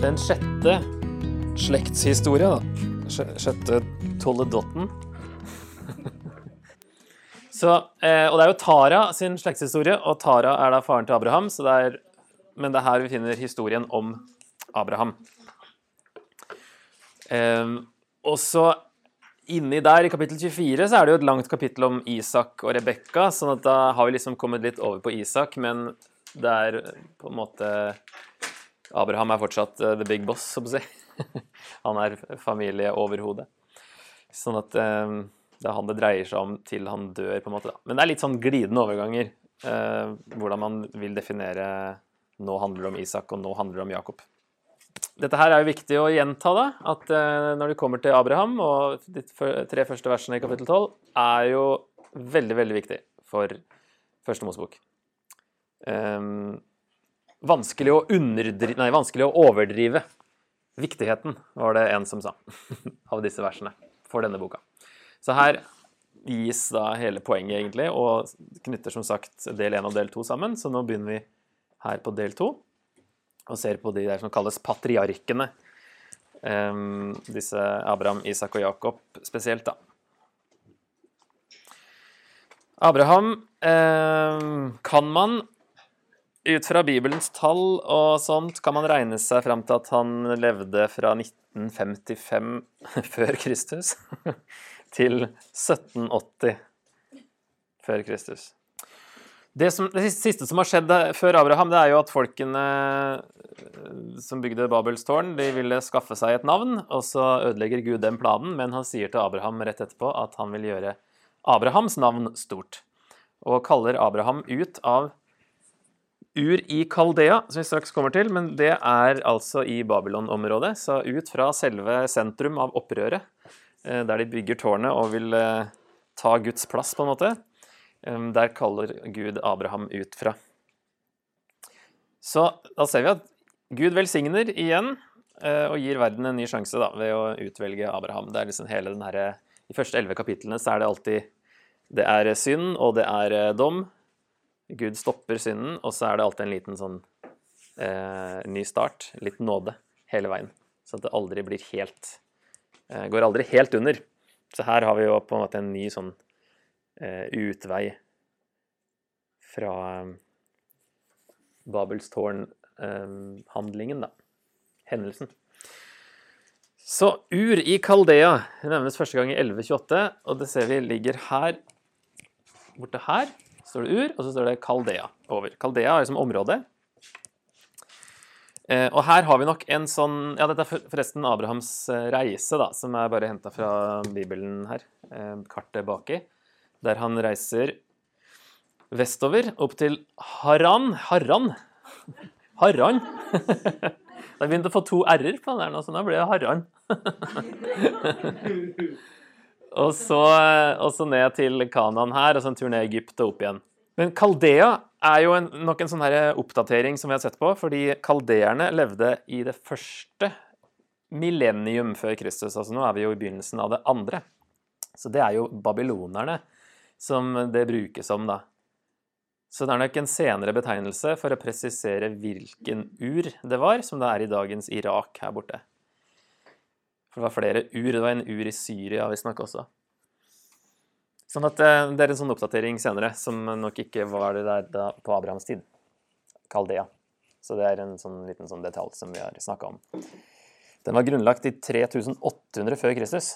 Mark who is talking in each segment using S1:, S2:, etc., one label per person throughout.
S1: den sjette slektshistorie, da. Sjette tolledotten. Så, eh, og det er jo Tara sin slektshistorie, og Tara er da faren til Abraham, det er, men det er her vi finner historien om Abraham. Eh, og så inni der, i kapittel 24, så er det jo et langt kapittel om Isak og Rebekka, sånn at da har vi liksom kommet litt over på Isak, men det er på en måte Abraham er fortsatt eh, the big boss, så å si. Han er familieoverhode. Sånn at eh, det er han det dreier seg om til han dør, på en måte. da. Men det er litt sånn glidende overganger. eh, hvordan man vil definere Nå handler det om Isak, og nå handler det om Jakob. Dette her er jo viktig å gjenta, da. At når det kommer til Abraham, og de tre første versene i kapittel 12, er jo veldig, veldig viktig for Første Mosebok. Ehm, vanskelig å. Nei, vanskelig å overdrive viktigheten, var det en som sa, av disse versene for denne boka. Så her gis da hele poenget, egentlig, og knytter som sagt del 1 og del 2 sammen. Så nå begynner vi her på del 2 og ser på de der som kalles patriarkene. Um, disse Abraham, Isak og Jakob spesielt, da. Abraham um, kan man ut fra Bibelens tall og sånt kan man regne seg fram til at han levde fra 1955 før Kristus til 1780 før Kristus. Det, som, det siste som har skjedd før Abraham, det er jo at folkene eh, som bygde Babels tårn, de ville skaffe seg et navn, og så ødelegger Gud den planen, men han sier til Abraham rett etterpå at han vil gjøre Abrahams navn stort, og kaller Abraham ut av Ur i Kaldea, som vi straks kommer til, men det er altså i Babylon-området, så ut fra selve sentrum av opprøret, eh, der de bygger tårnet og vil eh, ta Guds plass, på en måte. Um, Der kaller Gud Abraham ut fra. Så da ser vi at Gud velsigner igjen eh, og gir verden en ny sjanse da, ved å utvelge Abraham. Det er liksom hele den herre De første elleve kapitlene så er det alltid Det er synd, og det er eh, dom. Gud stopper synden, og så er det alltid en liten sånn eh, ny start. Litt nåde hele veien. Så at det aldri blir helt eh, Går aldri helt under. Så her har vi jo på en måte en ny sånn eh, utvei fra eh, Babels tårn-handlingen, da. Hendelsen. Så Ur i Kaldea nevnes første gang i 1128, og det ser vi ligger her borte her. Står det Ur, og så står det Kaldea over. Kaldea er liksom området. Eh, og her har vi nok en sånn Ja, dette er forresten Abrahams eh, reise, da, som er bare henta fra Bibelen her. Eh, kartet baki. Der han reiser vestover, opp til Haran. Haran? Haran? Det begynte å få to r-er på den der nå, så nå blir det Haran. og, så, og så ned til Kanan her, og så en tur ned Egypt og opp igjen. Men Kaldea er jo en, nok en sånn her oppdatering som vi har sett på, fordi kaldeerne levde i det første millennium før Kristus. Altså nå er vi jo i begynnelsen av det andre. Så det er jo babylonerne som det brukes om, da. Så det er nok en senere betegnelse for å presisere hvilken ur det var, som det er i dagens Irak her borte. For det var flere ur. Det var en ur i Syria visstnok også. Sånn at eh, det er en sånn oppdatering senere, som nok ikke var det der da, på Abrahams tid. Kaldea. Så det er en sånn liten sånn detalj som vi har snakka om. Den var grunnlagt i 3800 før Kristus,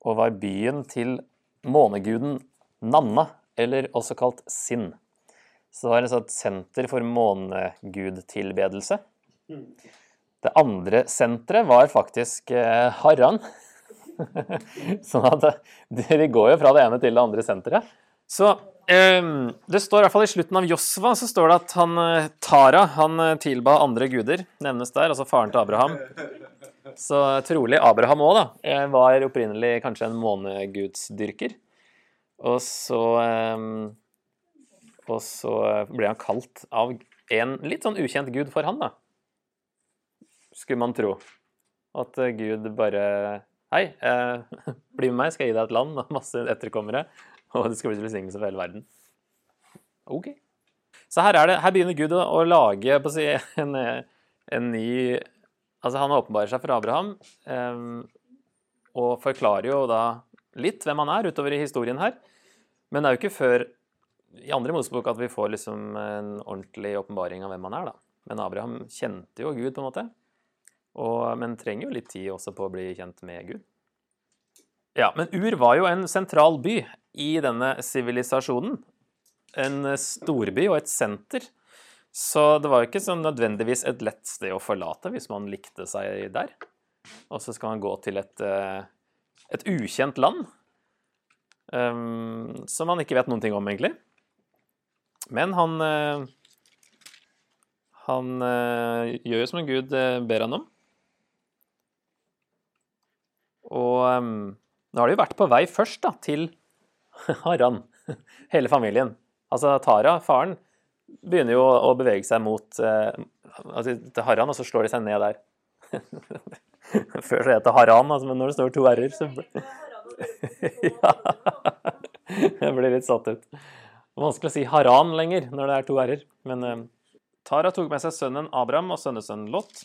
S1: og var byen til måneguden Nanna, eller også kalt Sinn. Så det var et senter for månegudtilbedelse. Det andre senteret var faktisk eh, Harran. sånn at de går jo fra det ene til det andre senteret. Så eh, det står i hvert fall i slutten av Josva så står det at han, eh, Tara han eh, tilba andre guder, nevnes der, altså faren til Abraham. Så trolig Abraham òg, da, eh, var opprinnelig kanskje en månegudsdyrker. Og så eh, Og så ble han kalt av en litt sånn ukjent gud for han, da. Skulle man tro. At eh, Gud bare Hei, eh, bli med meg, skal jeg gi deg et land med masse etterkommere. Og det skal bli til velsignelse for hele verden. OK. Så her, det, her begynner Gud å, lage si, en, en ny Altså, han åpenbarer seg for Abraham eh, og forklarer jo da litt hvem han er utover i historien her. Men det er jo ikke før i andre Mosebok at vi får liksom en ordentlig åpenbaring av hvem han er, da. Men Abraham kjente jo Gud, på en måte. Og, men trenger jo litt tid også på å bli kjent med Gud. Ja, men Ur var jo en sentral by i denne sivilisasjonen. En storby og et senter. Så det var jo ikke sånn nødvendigvis et lett sted å forlate hvis man likte seg der. Og så skal man gå til et, eh, et ukjent land um, som man ikke vet noen ting om, egentlig. Men han uh, Han uh, gjør jo som en gud ber han om. Og um, nå har de jo vært på vei først da, til Haran, hele familien. Altså Tara, faren, begynner jo å bevege seg mot uh, altså, til Haran, og så slår de seg ned der. Før så het det Haran, altså, men når det står to r-er, så Ja. Jeg blir litt satt ut. Vanskelig å si Haran lenger når det er to r-er. Men uh, Tara tok med seg sønnen Abraham og sønnesønnen Lot.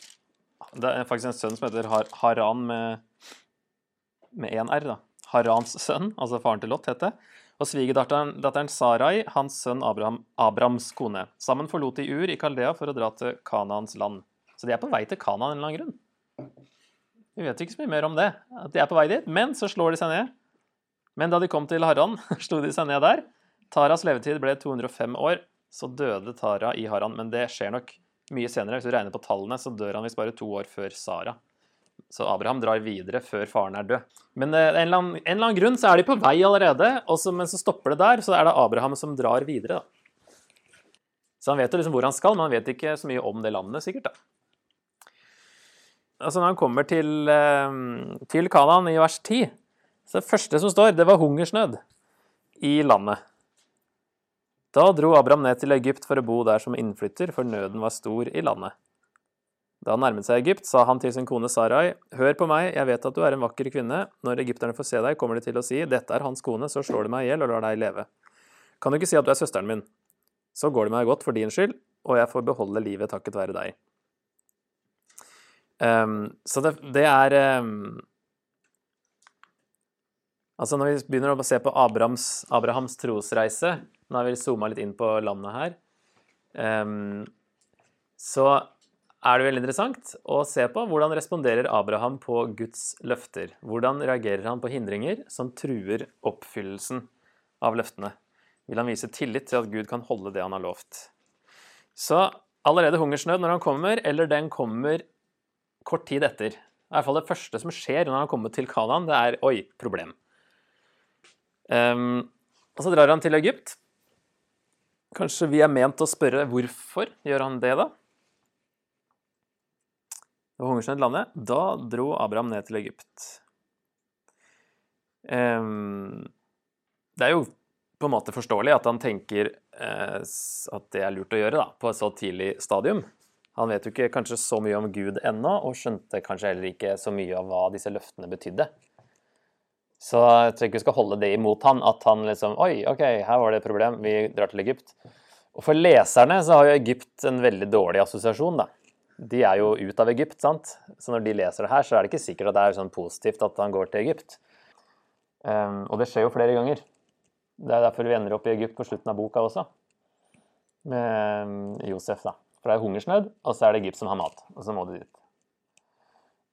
S1: Det er faktisk en sønn som heter Har Haran med, med én r. da. Harans sønn, altså faren til Lot, het det og svigerdatteren Sarai, hans sønn Abraham, Abrams kone. Sammen forlot de Ur i Kaldea for å dra til Kanaans land. Så de er på vei til Kanaan en eller annen grunn. Vi vet ikke så mye mer om det, at de er på vei dit, men så slår de seg ned. Men da de kom til Haran, slo de seg ned der. Taras levetid ble 205 år, så døde Tara i Haran. Men det skjer nok mye senere. Hvis du regner på tallene, så dør han visst bare to år før Sara. Så Abraham drar videre før faren er død. Men av en eller annen, en eller annen grunn så er de på vei allerede, så, men så stopper det der. Så er det Abraham som drar videre. Da. Så han vet jo liksom hvor han skal, men han vet ikke så mye om det landet, sikkert. da. Altså Når han kommer til, eh, til Kanaan i vers 10, så det første som står, det var hungersnød i landet. Da dro Abraham ned til Egypt for å bo der som innflytter, for nøden var stor i landet. Da han nærmet seg Egypt, sa han til sin kone Sarai, Hør på meg, jeg vet at du er en vakker kvinne. Når egypterne får se deg, kommer de til å si, Dette er hans kone, så slår de meg i hjel og lar deg leve. Kan du ikke si at du er søsteren min? Så går det meg godt for din skyld, og jeg får beholde livet takket være deg. Um, så det, det er um, Altså Når vi begynner å se på Abrahams, Abrahams trosreise Nå har vi zooma litt inn på landet her. Um, så er det veldig interessant å se på hvordan responderer Abraham på Guds løfter. Hvordan reagerer han på hindringer som truer oppfyllelsen av løftene? Vil han vise tillit til at Gud kan holde det han har lovt? Så allerede hungersnød når han kommer, eller den kommer kort tid etter. I hvert fall det første som skjer når han har kommet til Kanaan, det er oi, problem. Um, og så drar han til Egypt. Kanskje vi er ment å spørre hvorfor gjør han det, da? Og hungersnød landet, da dro Abraham ned til Egypt. Um, det er jo på en måte forståelig at han tenker eh, at det er lurt å gjøre da, på et så tidlig stadium. Han vet jo ikke kanskje så mye om Gud ennå, og skjønte kanskje heller ikke så mye av hva disse løftene betydde. Så jeg tror ikke vi skal holde det imot han, at han liksom Oi, OK, her var det et problem, vi drar til Egypt. Og for leserne så har jo Egypt en veldig dårlig assosiasjon, da de er jo ut av Egypt, sant? Så når de leser det her, så er det ikke sikkert at det er sånn positivt at han går til Egypt. Um, og det skjer jo flere ganger. Det er derfor vi ender opp i Egypt på slutten av boka også, med um, Josef, da. For det er hungersnød, og så er det Egypt som har mat, og så må de dit.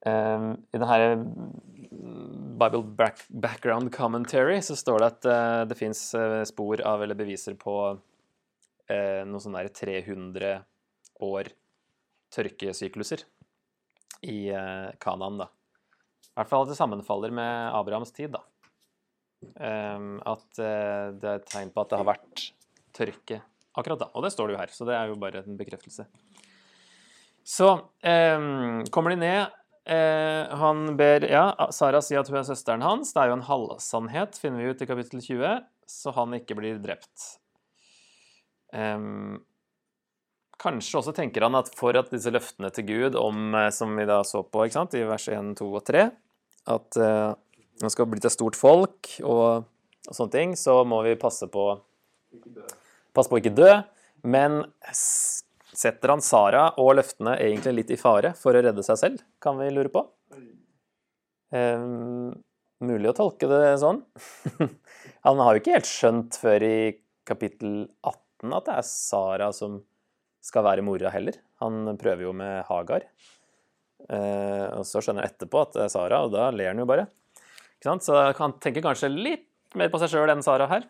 S1: Um, I denne Bible back background commentary så står det at uh, det fins uh, spor av eller beviser på uh, noe sånn der 300 år tørkesykluser i eh, Kanaan, da. I hvert fall at det sammenfaller med Abrahams tid, da. Um, at uh, det er et tegn på at det har vært tørke akkurat da. Og det står det jo her, så det er jo bare en bekreftelse. Så um, kommer de ned. Uh, han ber Ja, Sara sier at hun er søsteren hans. Det er jo en halvsannhet, finner vi ut i kapittel 20, så han ikke blir drept. Um, Kanskje også tenker han at for at disse løftene til Gud om, eh, som vi da så på sant, i vers 1, 2 og 3, at uh, skal bli til stort folk og, og, sånne ting, så må vi passe på passe på ikke dø. Men setter han Sara og løftene egentlig litt i fare for å redde seg selv, kan vi lure på? Um, mulig å tolke det sånn. han har jo ikke helt skjønt før i kapittel 18 at det er Sara som skal være mora heller. Han prøver jo med Hagar. Eh, og så skjønner han etterpå at det er Sara, og da ler han jo bare. Så han tenker kanskje litt mer på seg sjøl enn Sara her.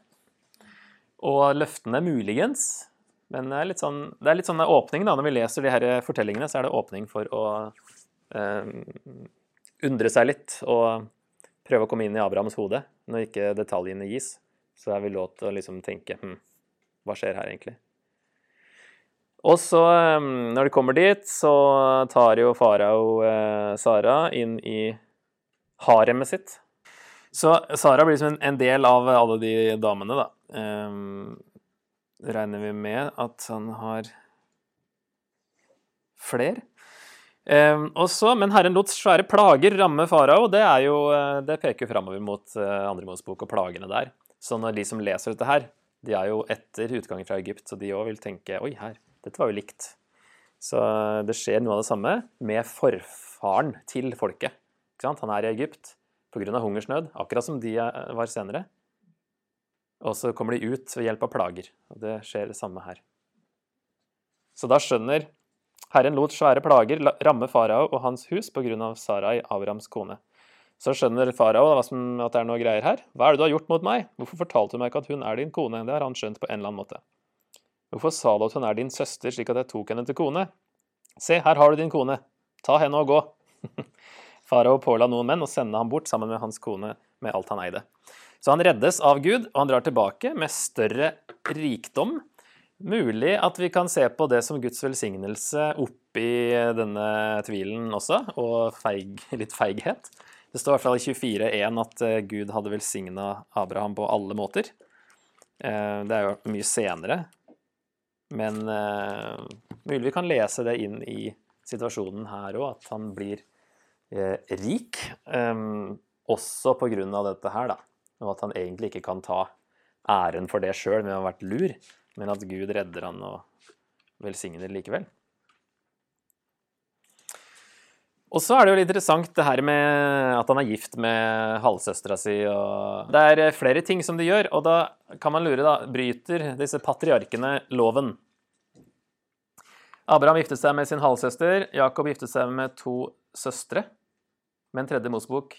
S1: Og løftene muligens. Men det er litt sånn, det er litt sånn åpning da, når vi leser de her fortellingene, så er det åpning for å eh, undre seg litt og prøve å komme inn i Abrahams hode. Når ikke detaljene gis, så er vi lov til å liksom tenke hm, hva skjer her egentlig? Og så, når de kommer dit, så tar jo farao eh, Sara inn i haremet sitt. Så Sara blir liksom en del av alle de damene, da. Um, regner vi med at han har flere. Um, også, men Herren lot svære plager ramme farao. Det, er jo, eh, det peker framover mot uh, andre Mosebok og plagene der. Så når de som leser dette her, de er jo etter utgangen fra Egypt, så de òg vil tenke oi, her, dette var jo likt. Så det skjer noe av det samme med forfaren til folket. Han er i Egypt pga. hungersnød, akkurat som de var senere. Og så kommer de ut ved hjelp av plager. Og det skjer det samme her. Så da skjønner Herren lot svære plager ramme farao og hans hus pga. Sarai, Abrahams kone. Så skjønner farao at det er noe greier her. Hva er det du har gjort mot meg? Hvorfor fortalte du meg ikke at hun er din kone? Det har han skjønt på en eller annen måte. Hvorfor sa du at hun er din søster, slik at jeg tok henne til kone? Se, her har du din kone. Ta henne og gå. Farao påla noen menn å sende ham bort sammen med hans kone med alt han eide. Så han reddes av Gud, og han drar tilbake med større rikdom. Mulig at vi kan se på det som Guds velsignelse oppi denne tvilen også, og feig, litt feighet. Det står i hvert fall i 24.1 at eh, Gud hadde velsigna Abraham på alle måter. Eh, det er jo mye senere, men uh, mulig vi kan lese det inn i situasjonen her òg, at han blir uh, rik. Um, også på grunn av dette her, da. Og at han egentlig ikke kan ta æren for det sjøl men han har vært lur, men at Gud redder han og velsigner likevel. Og så er det jo litt interessant det her med at han er gift med halvsøstera si. og Det er flere ting som de gjør, og da kan man lure, da. Bryter disse patriarkene loven? Abraham giftet seg med sin halvsøster. Jakob giftet seg med to søstre. Men tredje Mosebok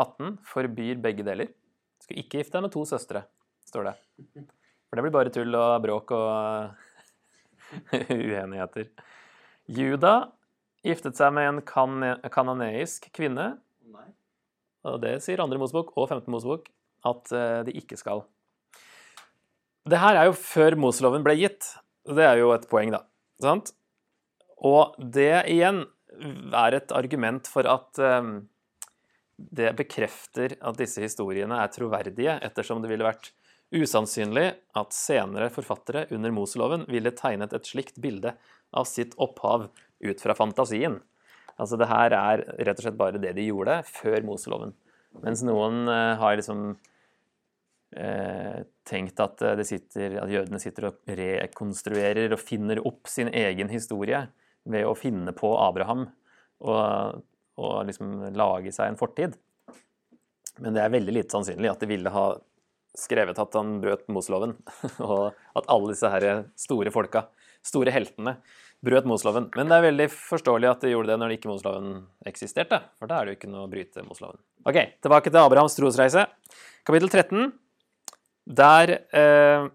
S1: 18 forbyr begge deler. Du skal ikke gifte deg med to søstre, står det. For det blir bare tull og bråk og uenigheter. Juda Giftet seg med en kan kanoneisk kvinne. Og det sier andre Mosebok og femte Mosebok at eh, de ikke skal. Det her er jo før Moseloven ble gitt. Det er jo et poeng, da. Sant? Og det igjen er et argument for at um, det bekrefter at disse historiene er troverdige, ettersom det ville vært usannsynlig at senere forfattere under Moseloven ville tegnet et slikt bilde av sitt opphav ut fra fantasien. Altså det her er rett og slett bare det de gjorde før Moseloven. Mens noen uh, har liksom uh, tenkt at, uh, sitter, at, jødene sitter og rekonstruerer og finner opp sin egen historie ved å finne på Abraham og, og liksom lage seg en fortid. Men det er veldig lite sannsynlig at de ville ha skrevet at han brøt Moseloven, og at alle disse her store folka, store heltene, brøt Mosloven. Men det er veldig forståelig at de gjorde det når ikke Mosloven eksisterte. For da er det jo ikke noe å bryte Mosloven. Ok, tilbake til Abrahams trosreise. Kapittel 13. Der eh,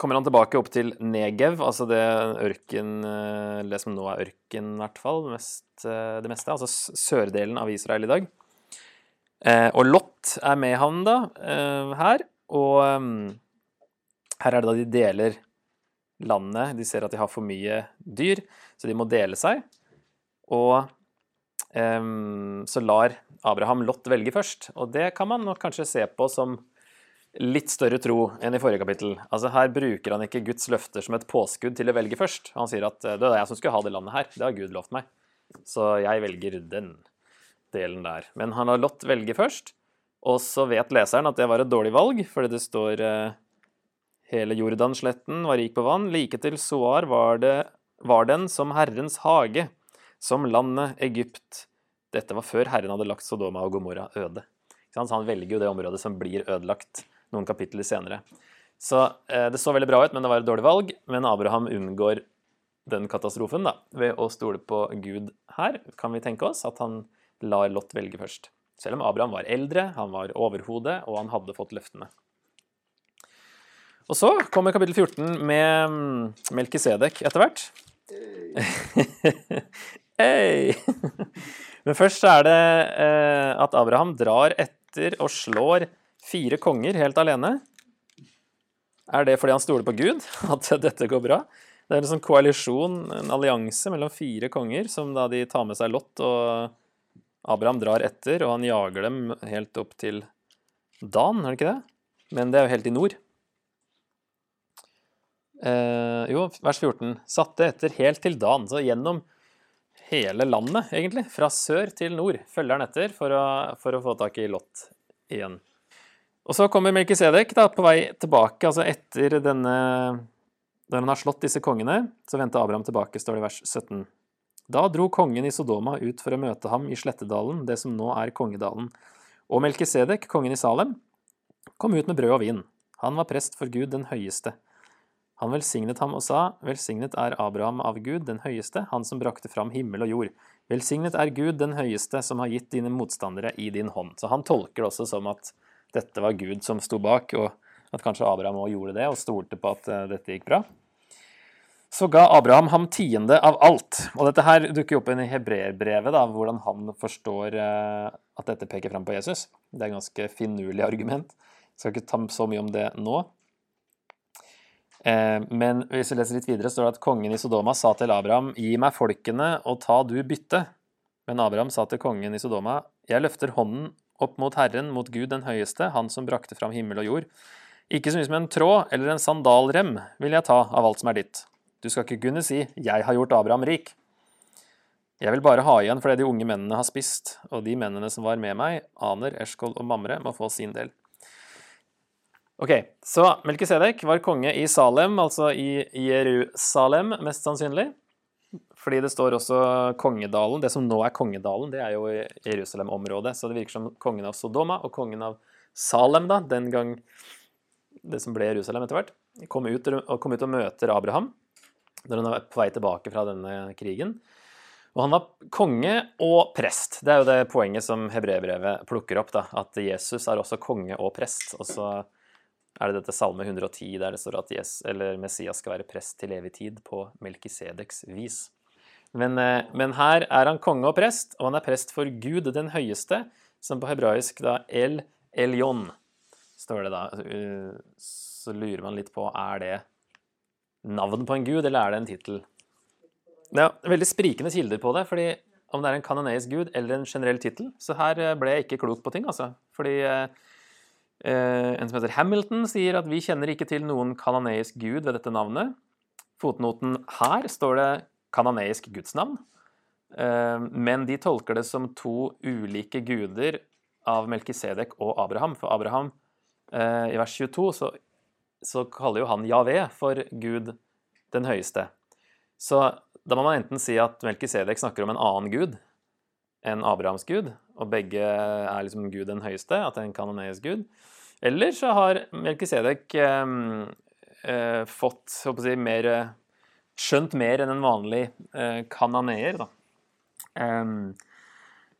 S1: kommer han tilbake opp til Negev, altså det ørken eh, Det som nå er ørken, i hvert fall. Mest, eh, det meste. Altså sørdelen av Israel i dag. Eh, og Lot er med han da, eh, her. Og um, her er det da de deler landet. De ser at de har for mye dyr, så de må dele seg. Og um, så lar Abraham Lot velge først. Og det kan man nok kanskje se på som litt større tro enn i forrige kapittel. Altså Her bruker han ikke Guds løfter som et påskudd til å velge først. Han sier at det er jeg som skulle ha det landet her. Det har Gud lovt meg. Så jeg velger den delen der. Men han lar Lot velge først. Og så vet leseren at det var et dårlig valg, fordi det står uh, Hele Jordansletten var rik på vann, like til Soar var, det, var den som Herrens hage, som landet Egypt. Dette var før Herren hadde lagt Sodoma og Gomorra øde. Så han velger jo det området som blir ødelagt noen kapitler senere. Så eh, det så veldig bra ut, men det var et dårlig valg. Men Abraham unngår den katastrofen da, ved å stole på Gud her, kan vi tenke oss, at han lar Lot velge først. Selv om Abraham var eldre, han var overhode, og han hadde fått løftene. Og så kommer kapittel 14 med mm, Melkisedek etter hvert. Hey. Men først er det eh, at Abraham drar etter og slår fire konger helt alene. Er det fordi han stoler på Gud, at dette går bra? Det er en sånn koalisjon, en allianse mellom fire konger, som da de tar med seg Lot, og Abraham drar etter, og han jager dem helt opp til Dan, er det ikke det? Men det er jo helt i nord. Eh, jo, vers 14. Satte etter helt til Dan, så gjennom hele landet, egentlig. Fra sør til nord følger han etter for å, for å få tak i Lot igjen. Og så kommer Melkisedek da, på vei tilbake, altså etter denne Da han har slått disse kongene, så vendte Abraham tilbake, står det i vers 17. Da dro kongen i Sodoma ut for å møte ham i Slettedalen, det som nå er Kongedalen. Og Melkisedek, kongen i Salem, kom ut med brød og vin. Han var prest for Gud den høyeste. Han velsignet ham og sa, Velsignet er Abraham av Gud den høyeste, han som brakte fram himmel og jord. Velsignet er Gud den høyeste, som har gitt dine motstandere i din hånd. Så han tolker det også som at dette var Gud som sto bak, og at kanskje Abraham òg gjorde det og stolte på at eh, dette gikk bra. Så ga Abraham ham tiende av alt. Og dette her dukker opp i hebreerbrevet, hvordan han forstår eh, at dette peker fram på Jesus. Det er et ganske finurlig argument. Jeg skal ikke ta så mye om det nå. Eh, men hvis vi leser litt videre, står det at kongen i Sodoma sa til Abraham, gi meg folkene og ta du bytte. Men Abraham sa til kongen i Sodoma, jeg løfter hånden opp mot Herren, mot Gud den høyeste, Han som brakte fram himmel og jord. Ikke så mye som en tråd eller en sandalrem vil jeg ta av alt som er ditt. Du skal ikke kunne si 'Jeg har gjort Abraham rik'. Jeg vil bare ha igjen for det de unge mennene har spist, og de mennene som var med meg, Aner, Eshkol og Mamre, må få sin del. Ok, Så Melkisedek var konge i Salem, altså i Jerusalem, mest sannsynlig. Fordi det står også Kongedalen. Det som nå er Kongedalen, det er jo Jerusalem-området. Så det virker som kongen av Sodoma og kongen av Salem, da, den gang det som ble Jerusalem etter hvert, kom ut, og kom ut og møter Abraham når han er på vei tilbake fra denne krigen. Og han var konge og prest. Det er jo det poenget som hebreerbrevet plukker opp. da, At Jesus er også konge og prest. Og så er det dette Salme 110 der det står at Jesus, Messias skal være prest til evig tid på Melkisedeks vis. Men, eh, men, her er han konge og prest, og han er prest for Gud den høyeste, som på hebraisk da El Elyon, står det da. Eh, så lurer man litt på er det navn på en gud, eller er det en tittel? Ja, veldig sprikende kilder på det, fordi om det er en kanoneisk gud eller en generell tittel. Så her eh, ble jeg ikke klok på ting, altså. Fordi en som heter Hamilton, sier at vi kjenner ikke til noen kanoneisk gud ved dette navnet. Fotnoten her står det kananeisk gudsnavn. Eh, men de tolker det som to ulike guder av Melkisedek og Abraham. For Abraham, eh, i vers 22, så, så kaller jo han Javé for Gud den høyeste. Så da må man enten si at Melkisedek snakker om en annen gud enn Abrahams gud, og begge er liksom Gud den høyeste, at det er en kanoneisk gud. Eller så har Melkisedek eh, eh, fått si, mer skjønt mer enn en vanlig eh, kananeer. Da. Um,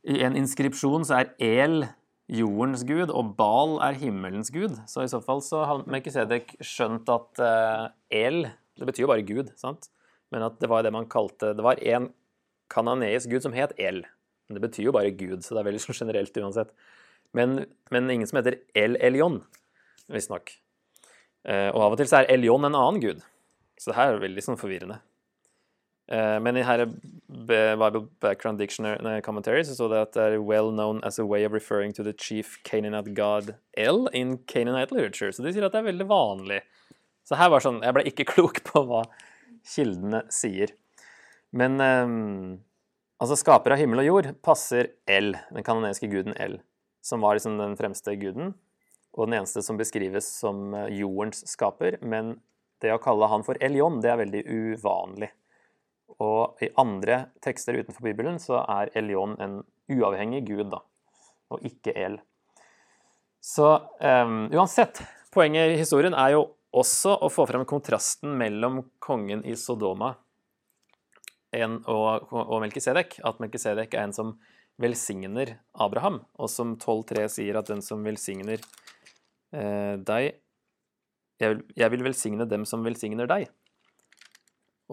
S1: I en inskripsjon så er El jordens gud, og Bal er himmelens gud. Så i så fall så har Melkisedek skjønt at uh, El Det betyr jo bare gud, sant? Men at det var det man kalte Det var en kananeisk gud som het El. Men det betyr jo bare gud, så det er veldig sånn generelt uansett. Men, men ingen som heter El Elion, visstnok. Uh, og av og til så er Elion en annen gud. Så det her er veldig sånn forvirrende. Uh, men i her Bible Background Dictionary Commentary så står det at det er well known as a way of referring to the chief Canaanite god El in Canaanite literature. Så de sier at det er veldig vanlig. Så her var sånn Jeg ble ikke klok på hva kildene sier. Men um, altså skaper av himmel og jord passer El, den kanoniske guden El, som var liksom den fremste guden og den eneste som beskrives som eh, jordens skaper. Men det å kalle han for Elion, det er veldig uvanlig. Og i andre tekster utenfor Bibelen så er Elion en uavhengig gud, da, og ikke El. Så um, uansett, poenget i historien er jo også å få frem kontrasten mellom kongen i Sodoma en, og, og Melkisedek. At Melkisedek er en som velsigner Abraham, og som 12.3 sier at den som velsigner eh, deg jeg vil, jeg vil, velsigne dem som velsigner deg.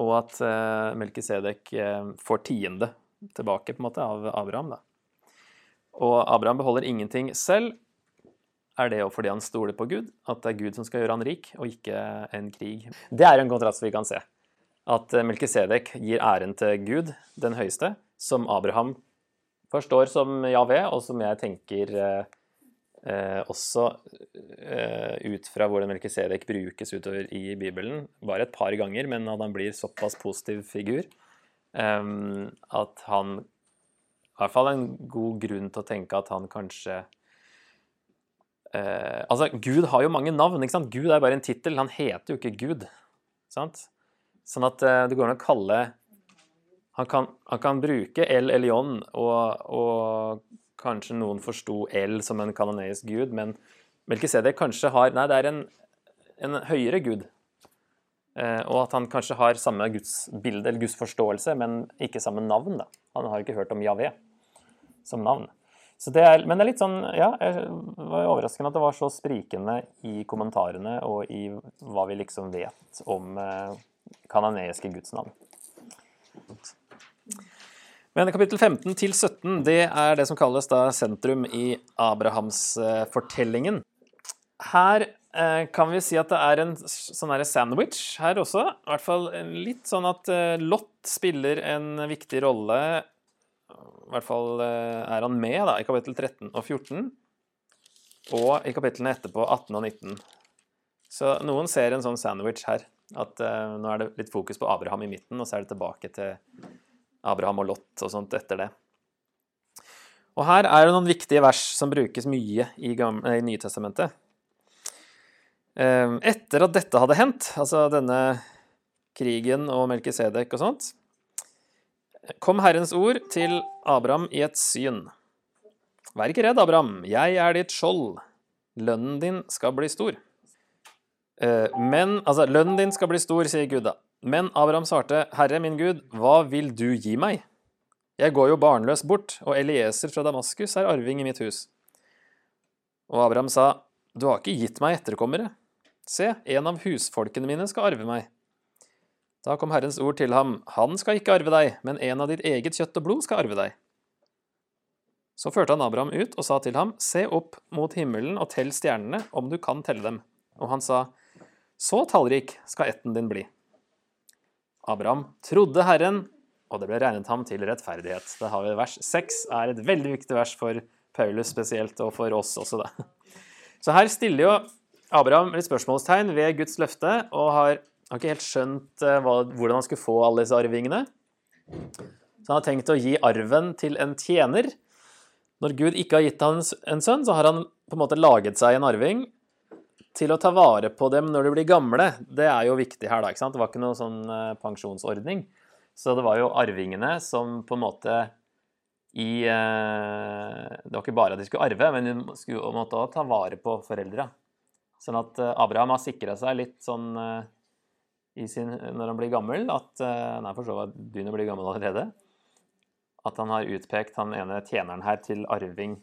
S1: Og at eh, Melkisedek eh, får tiende tilbake på en måte av Abraham. da. Og Abraham beholder ingenting selv. Er det jo fordi han stoler på Gud? At det er Gud som skal gjøre han rik, og ikke en krig? Det er en kontrast vi kan se. At eh, Melkisedek gir æren til Gud, den høyeste, som Abraham forstår som Javé, og som jeg tenker eh, eh, også eh, ut fra hvordan Melkisedek brukes utover i Bibelen, bare et par ganger, men at han blir såpass positiv figur eh, at han I hvert fall en god grunn til å tenke at han kanskje eh, Altså, Gud har jo mange navn. ikke sant? Gud er bare en tittel. Han heter jo ikke Gud. sant? Sånn at eh, det går an å kalle han kan, han kan bruke El Elion, og, og, kanskje noen forsto El som en kanoneisk gud, men Melkisedek kanskje har Nei, det er en, en høyere gud. Eh, og at han kanskje har samme gudsbilde eller gudsforståelse, men ikke samme navn. da. Han har ikke hørt om Javé som navn. Det er, men det er litt sånn, ja, jeg var overraskende at det var så sprikende i kommentarene og i hva vi liksom vet om eh, kanoneiske gudsnavn. Men kapittel 15 til 17 det er det som kalles da sentrum i Abrahamsfortellingen. Her eh, kan vi si at det er en sånn sandwich her også. I hvert fall litt sånn at eh, Lot spiller en viktig rolle. I hvert fall eh, er han med da, i kapittel 13 og 14. Og i kapitlene etterpå 18 og 19. Så noen ser en sånn sandwich her. At uh, nå er det litt fokus på Abraham i midten, og så er det tilbake til Abraham og Lot og sånt etter det. Og her er det noen viktige vers som brukes mye i, gamle, i Nytestamentet. Ehm, etter at dette hadde hendt, altså denne krigen og Melkisedek og sånt, kom Herrens ord til Abraham i et syn. Vær ikke redd, Abraham, jeg er ditt skjold. Lønnen din skal bli stor. Ehm, men Altså, lønnen din skal bli stor, sier Gud da. Men Abraham svarte, Herre min Gud, hva vil du gi meg? Jeg går jo barnløs bort, og Elieser fra Damaskus er arving i mitt hus. Og Abraham sa, Du har ikke gitt meg etterkommere. Se, en av husfolkene mine skal arve meg. Da kom Herrens ord til ham, Han skal ikke arve deg, men en av ditt eget kjøtt og blod skal arve deg. Så førte han Abraham ut og sa til ham, Se opp mot himmelen og tell stjernene, om du kan telle dem. Og han sa, Så tallrik skal etten din bli. Abraham trodde Herren, og det ble regnet ham til rettferdighet. Det har vi vers 6 er et veldig viktig vers for Paulus spesielt, og for oss også, da. Så her stiller jo Abraham litt spørsmålstegn ved Guds løfte, og har, har ikke helt skjønt uh, hva, hvordan han skulle få alle disse arvingene. Så han har tenkt å gi arven til en tjener. Når Gud ikke har gitt ham en sønn, så har han på en måte laget seg en arving til å ta vare på dem når de blir gamle, det er jo viktig her, da. ikke sant? Det var ikke noen sånn uh, pensjonsordning. Så det var jo arvingene som på en måte i uh, Det var ikke bare at de skulle arve, men de skulle måtte også ta vare på foreldra. Sånn at uh, Abraham har sikra seg litt sånn sin, når han blir gammel, at Nei, for så vidt begynner å bli gammel allerede. At han har utpekt han ene tjeneren her til arving.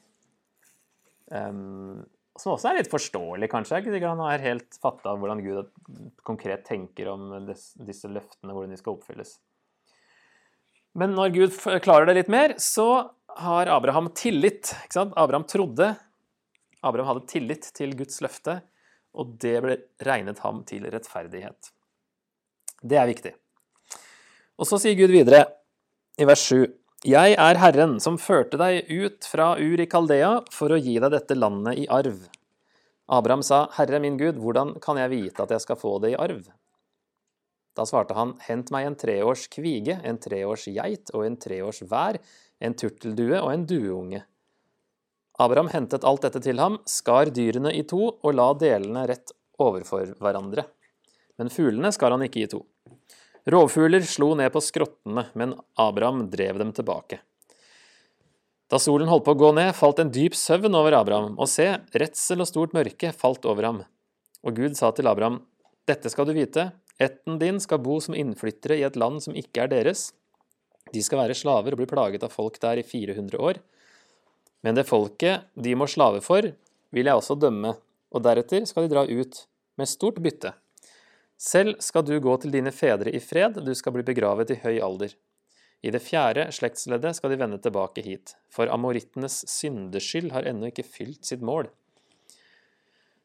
S1: Um, som også er litt forståelig, kanskje. Jeg er ikke sikkert han har helt fatta hvordan Gud konkret tenker om disse løftene, hvordan de skal oppfylles. Men når Gud klarer det litt mer, så har Abraham tillit. Ikke sant? Abraham trodde. Abraham hadde tillit til Guds løfte, og det ble regnet ham til rettferdighet. Det er viktig. Og så sier Gud videre i vers 7.: jeg er Herren som førte deg ut fra Ur i Kaldea for å gi deg dette landet i arv. Abraham sa, Herre min Gud, hvordan kan jeg vite at jeg skal få det i arv? Da svarte han, hent meg en treårs kvige, en treårs geit og en treårs vær, en turteldue og en dueunge. Abraham hentet alt dette til ham, skar dyrene i to og la delene rett overfor hverandre. Men fuglene skar han ikke i to. Rovfugler slo ned på skrottene, men Abraham drev dem tilbake. Da solen holdt på å gå ned, falt en dyp søvn over Abraham, og se, redsel og stort mørke falt over ham. Og Gud sa til Abraham, dette skal du vite, ætten din skal bo som innflyttere i et land som ikke er deres. De skal være slaver og bli plaget av folk der i 400 år. Men det folket de må slave for, vil jeg også dømme, og deretter skal de dra ut med stort bytte. Selv skal du gå til dine fedre i fred, du skal bli begravet i høy alder. I det fjerde slektsleddet skal de vende tilbake hit, for amorittenes syndeskyld har ennå ikke fylt sitt mål.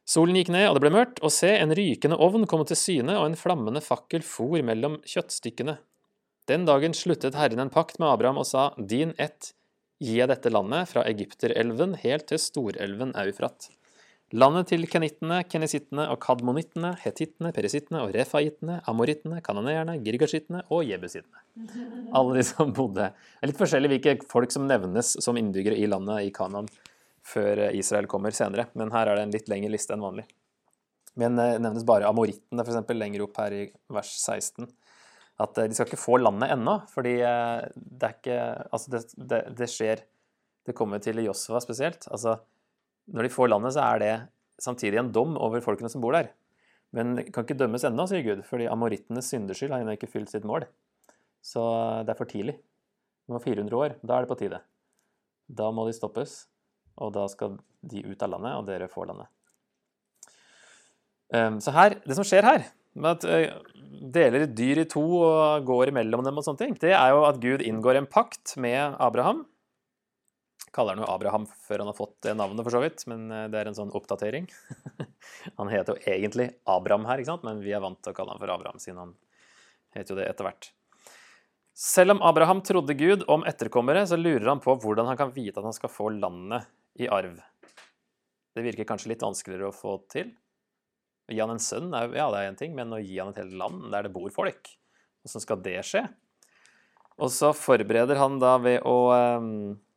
S1: Solen gikk ned, og det ble mørkt, og se, en rykende ovn kom til syne, og en flammende fakkel for mellom kjøttstykkene. Den dagen sluttet Herren en pakt med Abraham og sa, Din ett gir jeg dette landet, fra Egypterelven helt til storelven Eufrat. Landet til kenittene, kenesittene og kadmonittene, hetittene, perisittene og refaittene, amorittene, kanoneerne, girgashittene og jebusittene. Alle de som bodde Det er litt forskjellig hvilke folk som nevnes som innbyggere i landet i Kanan før Israel kommer senere, men her er det en litt lengre liste enn vanlig. Men det eh, nevnes bare amorittene f.eks. lenger opp her i vers 16. At eh, de skal ikke få landet ennå, fordi eh, det er ikke Altså, det, det, det skjer Det kommer til Josva spesielt. altså når de får landet, så er det samtidig en dom over folkene som bor der. Men kan ikke dømmes ennå, sier Gud, fordi amorittenes syndeskyld har ennå ikke fylt sitt mål. Så det er for tidlig. Det 400 år. Da er det på tide. Da må de stoppes, og da skal de ut av landet, og dere får landet. Ehm, så her, det som skjer her, med at eh, deler dyr i to og går imellom dem og sånne ting, det er jo at Gud inngår en pakt med Abraham kaller han jo Abraham før han har fått det navnet, for så vidt, men eh, det er en sånn oppdatering. han heter jo egentlig Abraham her, ikke sant? men vi er vant til å kalle han for Abraham, siden han heter jo det etter hvert. Selv om Abraham trodde Gud om etterkommere, så lurer han på hvordan han kan vite at han skal få landet i arv. Det virker kanskje litt vanskeligere å få til. Å gi han en sønn, ja, det er én ting, men å gi han et helt land der det bor folk, hvordan skal det skje? Og så forbereder han da ved å um, Eh,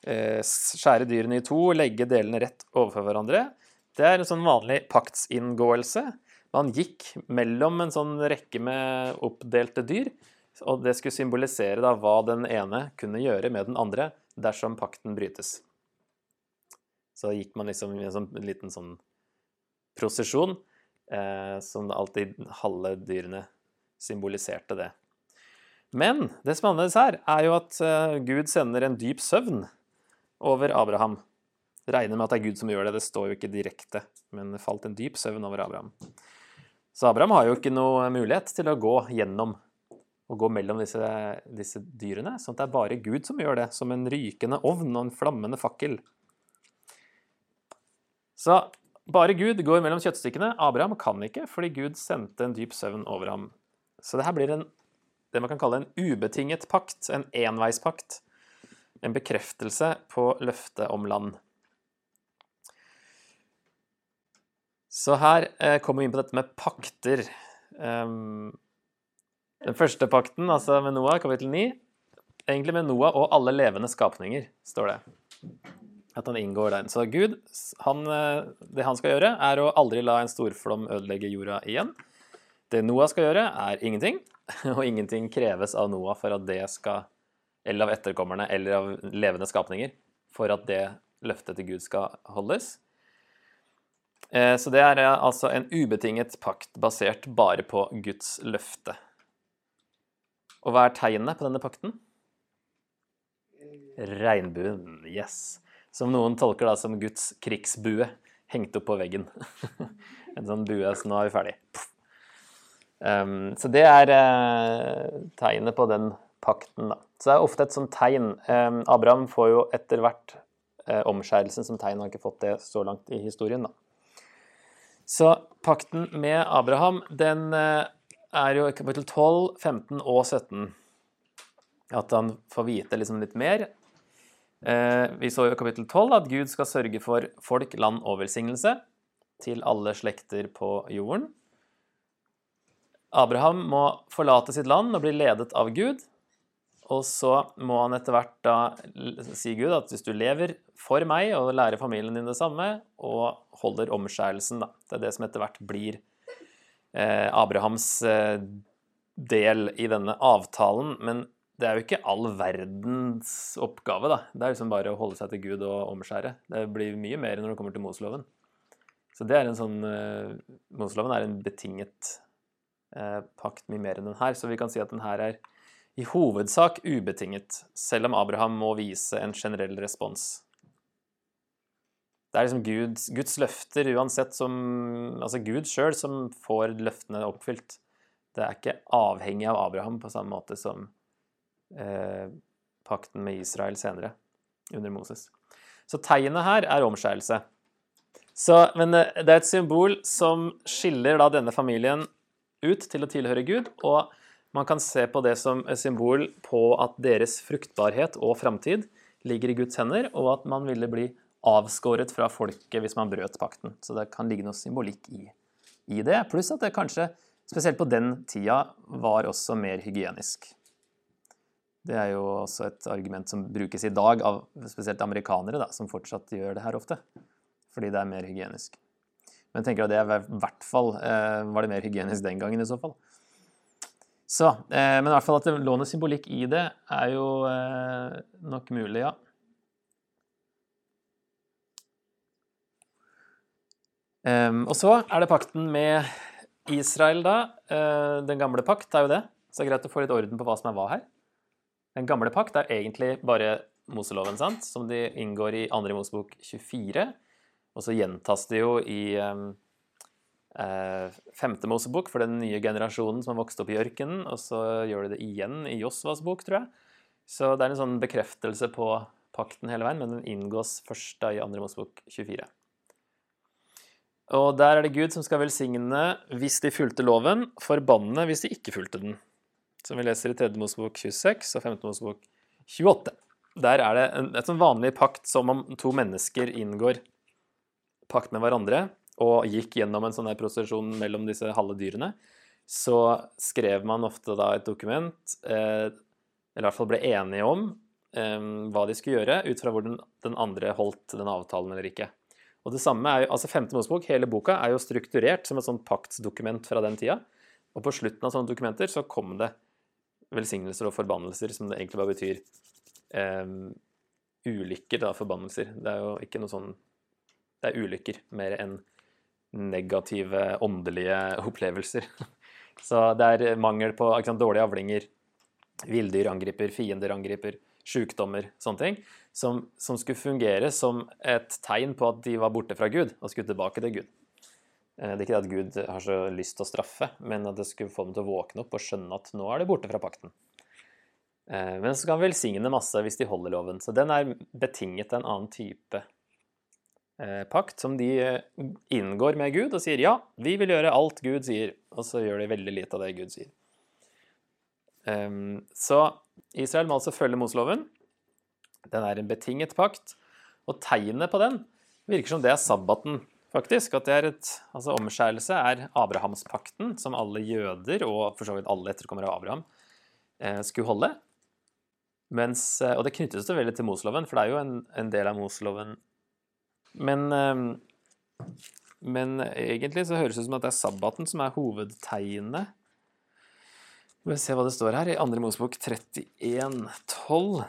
S1: skjære dyrene i to, legge delene rett overfor hverandre. Det er en sånn vanlig paktsinngåelse. Man gikk mellom en sånn rekke med oppdelte dyr, og det skulle symbolisere da hva den ene kunne gjøre med den andre dersom pakten brytes. Så gikk man liksom i en sånn liten sånn prosesjon, eh, som alltid halve dyrene symboliserte det. Men det som er annerledes her, er jo at eh, Gud sender en dyp søvn over Abraham. Regner med at det er Gud som gjør det, det står jo ikke direkte, men det falt en dyp søvn over Abraham. Så Abraham har jo ikke noe mulighet til å gå gjennom og gå mellom disse, disse dyrene, sånn at det er bare Gud som gjør det, som en rykende ovn og en flammende fakkel. Så bare Gud går mellom kjøttstykkene. Abraham kan ikke, fordi Gud sendte en dyp søvn over ham. Så det her blir en, det man kan kalle en ubetinget pakt, en enveispakt en bekreftelse på løftet om land. Så her eh, kommer vi inn på dette med pakter. Um, den første pakten, altså med Noah, kapittel 9, egentlig med Noah og alle levende skapninger, står det. At han inngår der. Så Gud, han, eh, det han skal gjøre, er å aldri la en storflom ødelegge jorda igjen. Det Noah skal gjøre, er ingenting, og ingenting kreves av Noah for at det skal eller av etterkommerne eller av levende skapninger for at det løftet til Gud skal holdes. Eh, så det er eh, altså en ubetinget pakt basert bare på Guds løfte. Og hva er tegnet på denne pakten? Regnbuen. Yes. Som noen tolker da som Guds krigsbue hengt opp på veggen. en sånn bue, så nå er vi ferdig. Um, så det er uh, tegnet på den da. Så det er ofte et sånt tegn. Abraham får jo etter hvert eh, omskjærelsen som tegn, han har ikke fått det så langt i historien, da. Så pakten med Abraham, den eh, er jo i kapittel 12, 15 og 17 at han får vite liksom litt mer. Eh, vi så jo i kapittel 12 at Gud skal sørge for folk, land og velsignelse til alle slekter på jorden. Abraham må forlate sitt land og bli ledet av Gud. Og så må han etter hvert da si Gud at hvis du lever for meg og lærer familien din det samme, og holder omskjærelsen, da Det er det som etter hvert blir eh, Abrahams eh, del i denne avtalen. Men det er jo ikke all verdens oppgave, da. Det er liksom bare å holde seg til Gud og omskjære. Det blir mye mer når det kommer til Moseloven. Så det er en sånn eh, Moseloven er en betinget eh, pakt mye mer enn den her. Så vi kan si at den her er i hovedsak ubetinget, selv om Abraham må vise en generell respons. Det er liksom Guds, Guds løfter uansett som Altså Gud sjøl som får løftene oppfylt. Det er ikke avhengig av Abraham på samme måte som eh, pakten med Israel senere, under Moses. Så tegnet her er omskjærelse. Så, men eh, det er et symbol som skiller da denne familien ut til å tilhøre Gud, og man kan se på det som et symbol på at deres fruktbarhet og framtid ligger i Guds hender, og at man ville bli avskåret fra folket hvis man brøt pakten. Så det kan ligge noe symbolikk i, i det, pluss at det kanskje, spesielt på den tida, var også mer hygienisk. Det er jo også et argument som brukes i dag av spesielt amerikanere, da, som fortsatt gjør det her ofte. Fordi det er mer hygienisk. Men jeg tenker at det er i hvert fall eh, var det mer hygienisk den gangen i så fall. Så, eh, men i hvert fall at det lå noe symbolikk i det, er jo eh, nok mulig, ja. Um, og så er det pakten med Israel, da. Uh, den gamle pakt er jo det. Så det er greit å få litt orden på hva som er hva her. Den gamle pakt er egentlig bare Moseloven, sant? som de inngår i 2. Mosebok 24. Og så gjentas det jo i eh, femte Mosebok for den nye generasjonen som har vokst opp i ørkenen, og så gjør de det igjen i Josvas bok, tror jeg. Så det er en sånn bekreftelse på pakten hele veien, men den inngås først da i 2. Mosebok 24. Og der er det Gud som skal velsigne hvis de fulgte loven, forbanne hvis de ikke fulgte den. Som vi leser i 3. Mosebok 26 og 5. Mosebok 28. Der er det en, et sånn vanlig pakt som om to mennesker inngår pakt med hverandre og gikk gjennom en sånn her prosesjon mellom disse halve dyrene, så skrev man ofte da et dokument, eh, eller i hvert fall ble enige om eh, hva de skulle gjøre, ut fra hvor den, andre holdt den avtalen eller ikke. Og det samme er jo, altså Femte Mosebok, hele boka, er jo strukturert som et sånt paktsdokument fra den tida. Og på slutten av sånne dokumenter så kom det velsignelser og forbannelser, som det egentlig bare betyr um, ulykker, da, forbannelser. Det er jo ikke noe sånn Det er ulykker mer enn negative åndelige opplevelser. Så det er mangel på sant, dårlige avlinger, villdyr angriper, fiender angriper, sykdommer, sånne ting, som, som, skulle fungere som et tegn på at de var borte fra Gud og skulle tilbake til Gud. Eh, Det er ikke det at Gud har så lyst til å straffe, men at det skulle få dem til å våkne opp og skjønne at nå er de borte fra pakten. Eh, Men så kan han velsigne masse hvis de holder loven. Så den er betinget en annen type pakt, som de eh, inngår med Gud og sier ja, vi vil gjøre alt Gud sier, og så gjør de veldig lite av det Gud sier. Så Israel må altså følge Moseloven. Den er en betinget pakt, og tegnet på den virker som det er sabbaten, faktisk. At det er et Altså omskjærelse er Abrahamspakten, som alle jøder, og for så vidt alle etterkommere av Abraham, eh, skulle holde. Mens, eh, og det knyttes jo veldig til Moseloven, for det er jo en, en del av Moseloven. Men, eh, men egentlig så høres det ut som at det er sabbaten som er hovedtegnet. Vi se hva det står her i 2. Mosebok 31, 12.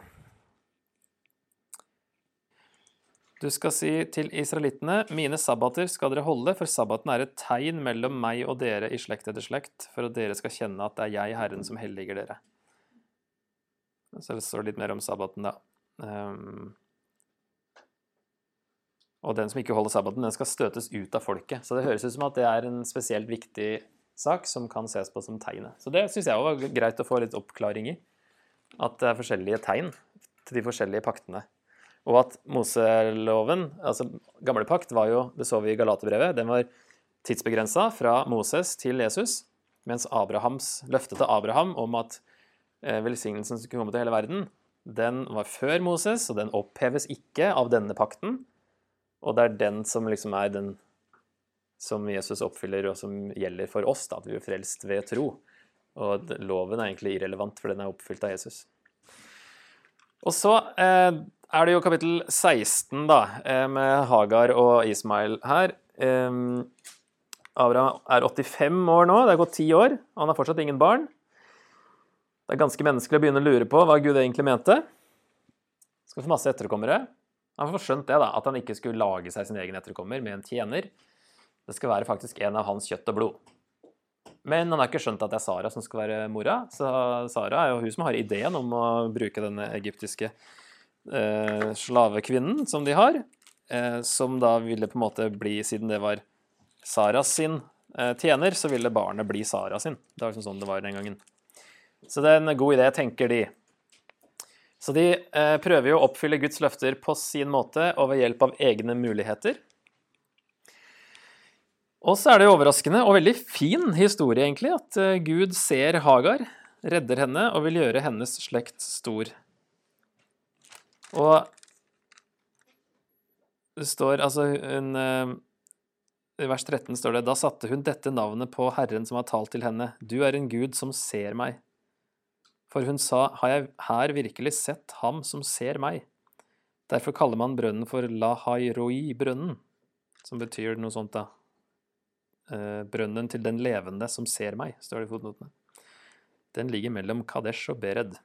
S1: Du skal si til israelittene, mine sabbater skal dere holde, for sabbaten er et tegn mellom meg og dere i slekt etter slekt, for at dere skal kjenne at det er jeg, Herren, som helliger dere. Så det står litt mer om sabbaten, da. Um, og den som ikke holder sabbaten, den skal støtes ut av folket. Så det høres ut som at det er en spesielt viktig sak som kan ses på som tegnet. Så det syns jeg var greit å få litt oppklaring i. At det er forskjellige tegn til de forskjellige paktene. Og at Moseloven, altså gamle pakt, var jo, det så vi i Galaterbrevet, den var tidsbegrensa fra Moses til Jesus, mens Abrahams, løftet til Abraham om at eh, velsignelsen skulle komme til hele verden, den var før Moses, og den oppheves ikke av denne pakten. Og det er den som liksom er den som Jesus oppfyller, og som gjelder for oss, da, at vi er frelst ved tro. Og loven er egentlig irrelevant, for den er oppfylt av Jesus. Og så eh, er det jo kapittel 16, da, eh, med Hagar og Ismail her. Eh, Abraham er 85 år nå, det er gått ti år. Han har fortsatt ingen barn. Det er ganske menneskelig å begynne å lure på hva Gud egentlig mente. Skal få masse etterkommere. Han får skjønt det, da, at han ikke skulle lage seg sin egen etterkommer med en tjener. Det skal være faktisk en av hans kjøtt og blod. Men han har ikke skjønt at det er Sara som skal være mora, så Sara er jo hun som har ideen om å bruke denne egyptiske eh, slavekvinnen som de har, eh, som da ville på en måte bli, siden det var Saras sin eh, tjener, så ville barnet bli Sara sin. Det var liksom sånn det var den gangen. Så det er en god idé, tenker de. Så de eh, prøver jo å oppfylle Guds løfter på sin måte og ved hjelp av egne muligheter. Og så er det overraskende og veldig fin historie, egentlig, at eh, Gud ser Hagar, redder henne og vil gjøre hennes slekt stor. Og det står altså hun i vers 13 står det Da satte hun dette navnet på Herren som har talt til henne. Du er en Gud som ser meg. For hun sa, har jeg her virkelig sett ham som ser meg? Derfor kaller man brønnen for Lahairoi-brønnen, som betyr noe sånt, da. Eh, brønnen til den levende som ser meg, står det i fotnotene. Den ligger mellom Kadesh og Bered.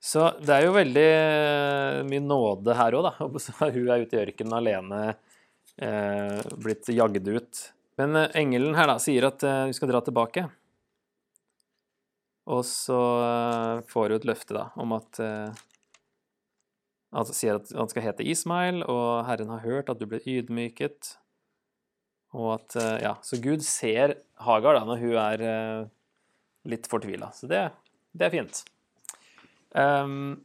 S1: Så det er jo veldig eh, mye nåde her òg, da. Hun er ute i ørkenen alene eh, blitt jagd ut. Men engelen her da sier at vi skal dra tilbake. Og så eh, får hun et løfte da om at eh, Han sier at han skal hete Ismail, og Herren har hørt at du ble ydmyket. Og at eh, Ja, så Gud ser Hagar da når hun er litt fortvila. Så det, det, er fint. Um,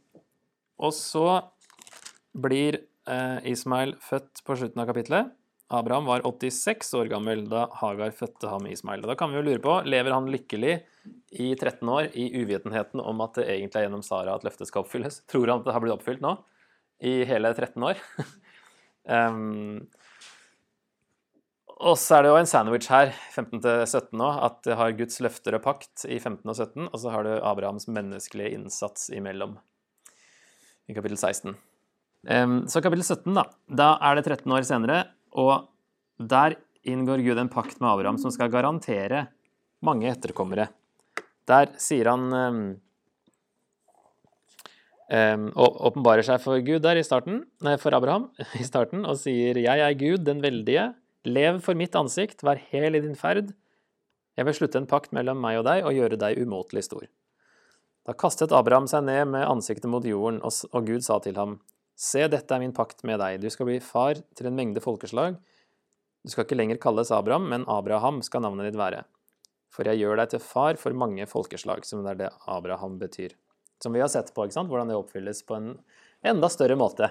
S1: og så blir Eh, Ismail født på slutten av kapittelet. Abraham var 86 år gammel da Hagar fødte ham Ismail. Da kan vi jo lure på, Lever han lykkelig i 13 år i uvitenheten om at det egentlig er gjennom Sara at løftet skal oppfylles? Tror han at det har blitt oppfylt nå? I hele 13 år? um, og så er det jo en sandwich her, 15-17 nå, at det har Guds løfter og pakt i 15 og 17, og så har du Abrahams menneskelige innsats imellom, i kapittel 16. Så kapittel 17, da. Da er det 13 år senere, og der inngår Gud en pakt med Abraham som skal garantere mange etterkommere. Der sier han um, åpenbarer seg for Gud der i starten, nei, for Abraham i starten og sier 'Jeg er Gud, den veldige. Lev for mitt ansikt, vær hel i din ferd. Jeg vil slutte en pakt mellom meg og deg og gjøre deg umåtelig stor.' Da kastet Abraham seg ned med ansiktet mot jorden, og Gud sa til ham, Se, dette er min pakt med deg. Du skal bli far til en mengde folkeslag. Du skal ikke lenger kalles Abraham, men Abraham skal navnet ditt være. For jeg gjør deg til far for mange folkeslag, som det er det Abraham betyr. Som vi har sett på, ikke sant? hvordan det oppfylles på en enda større måte.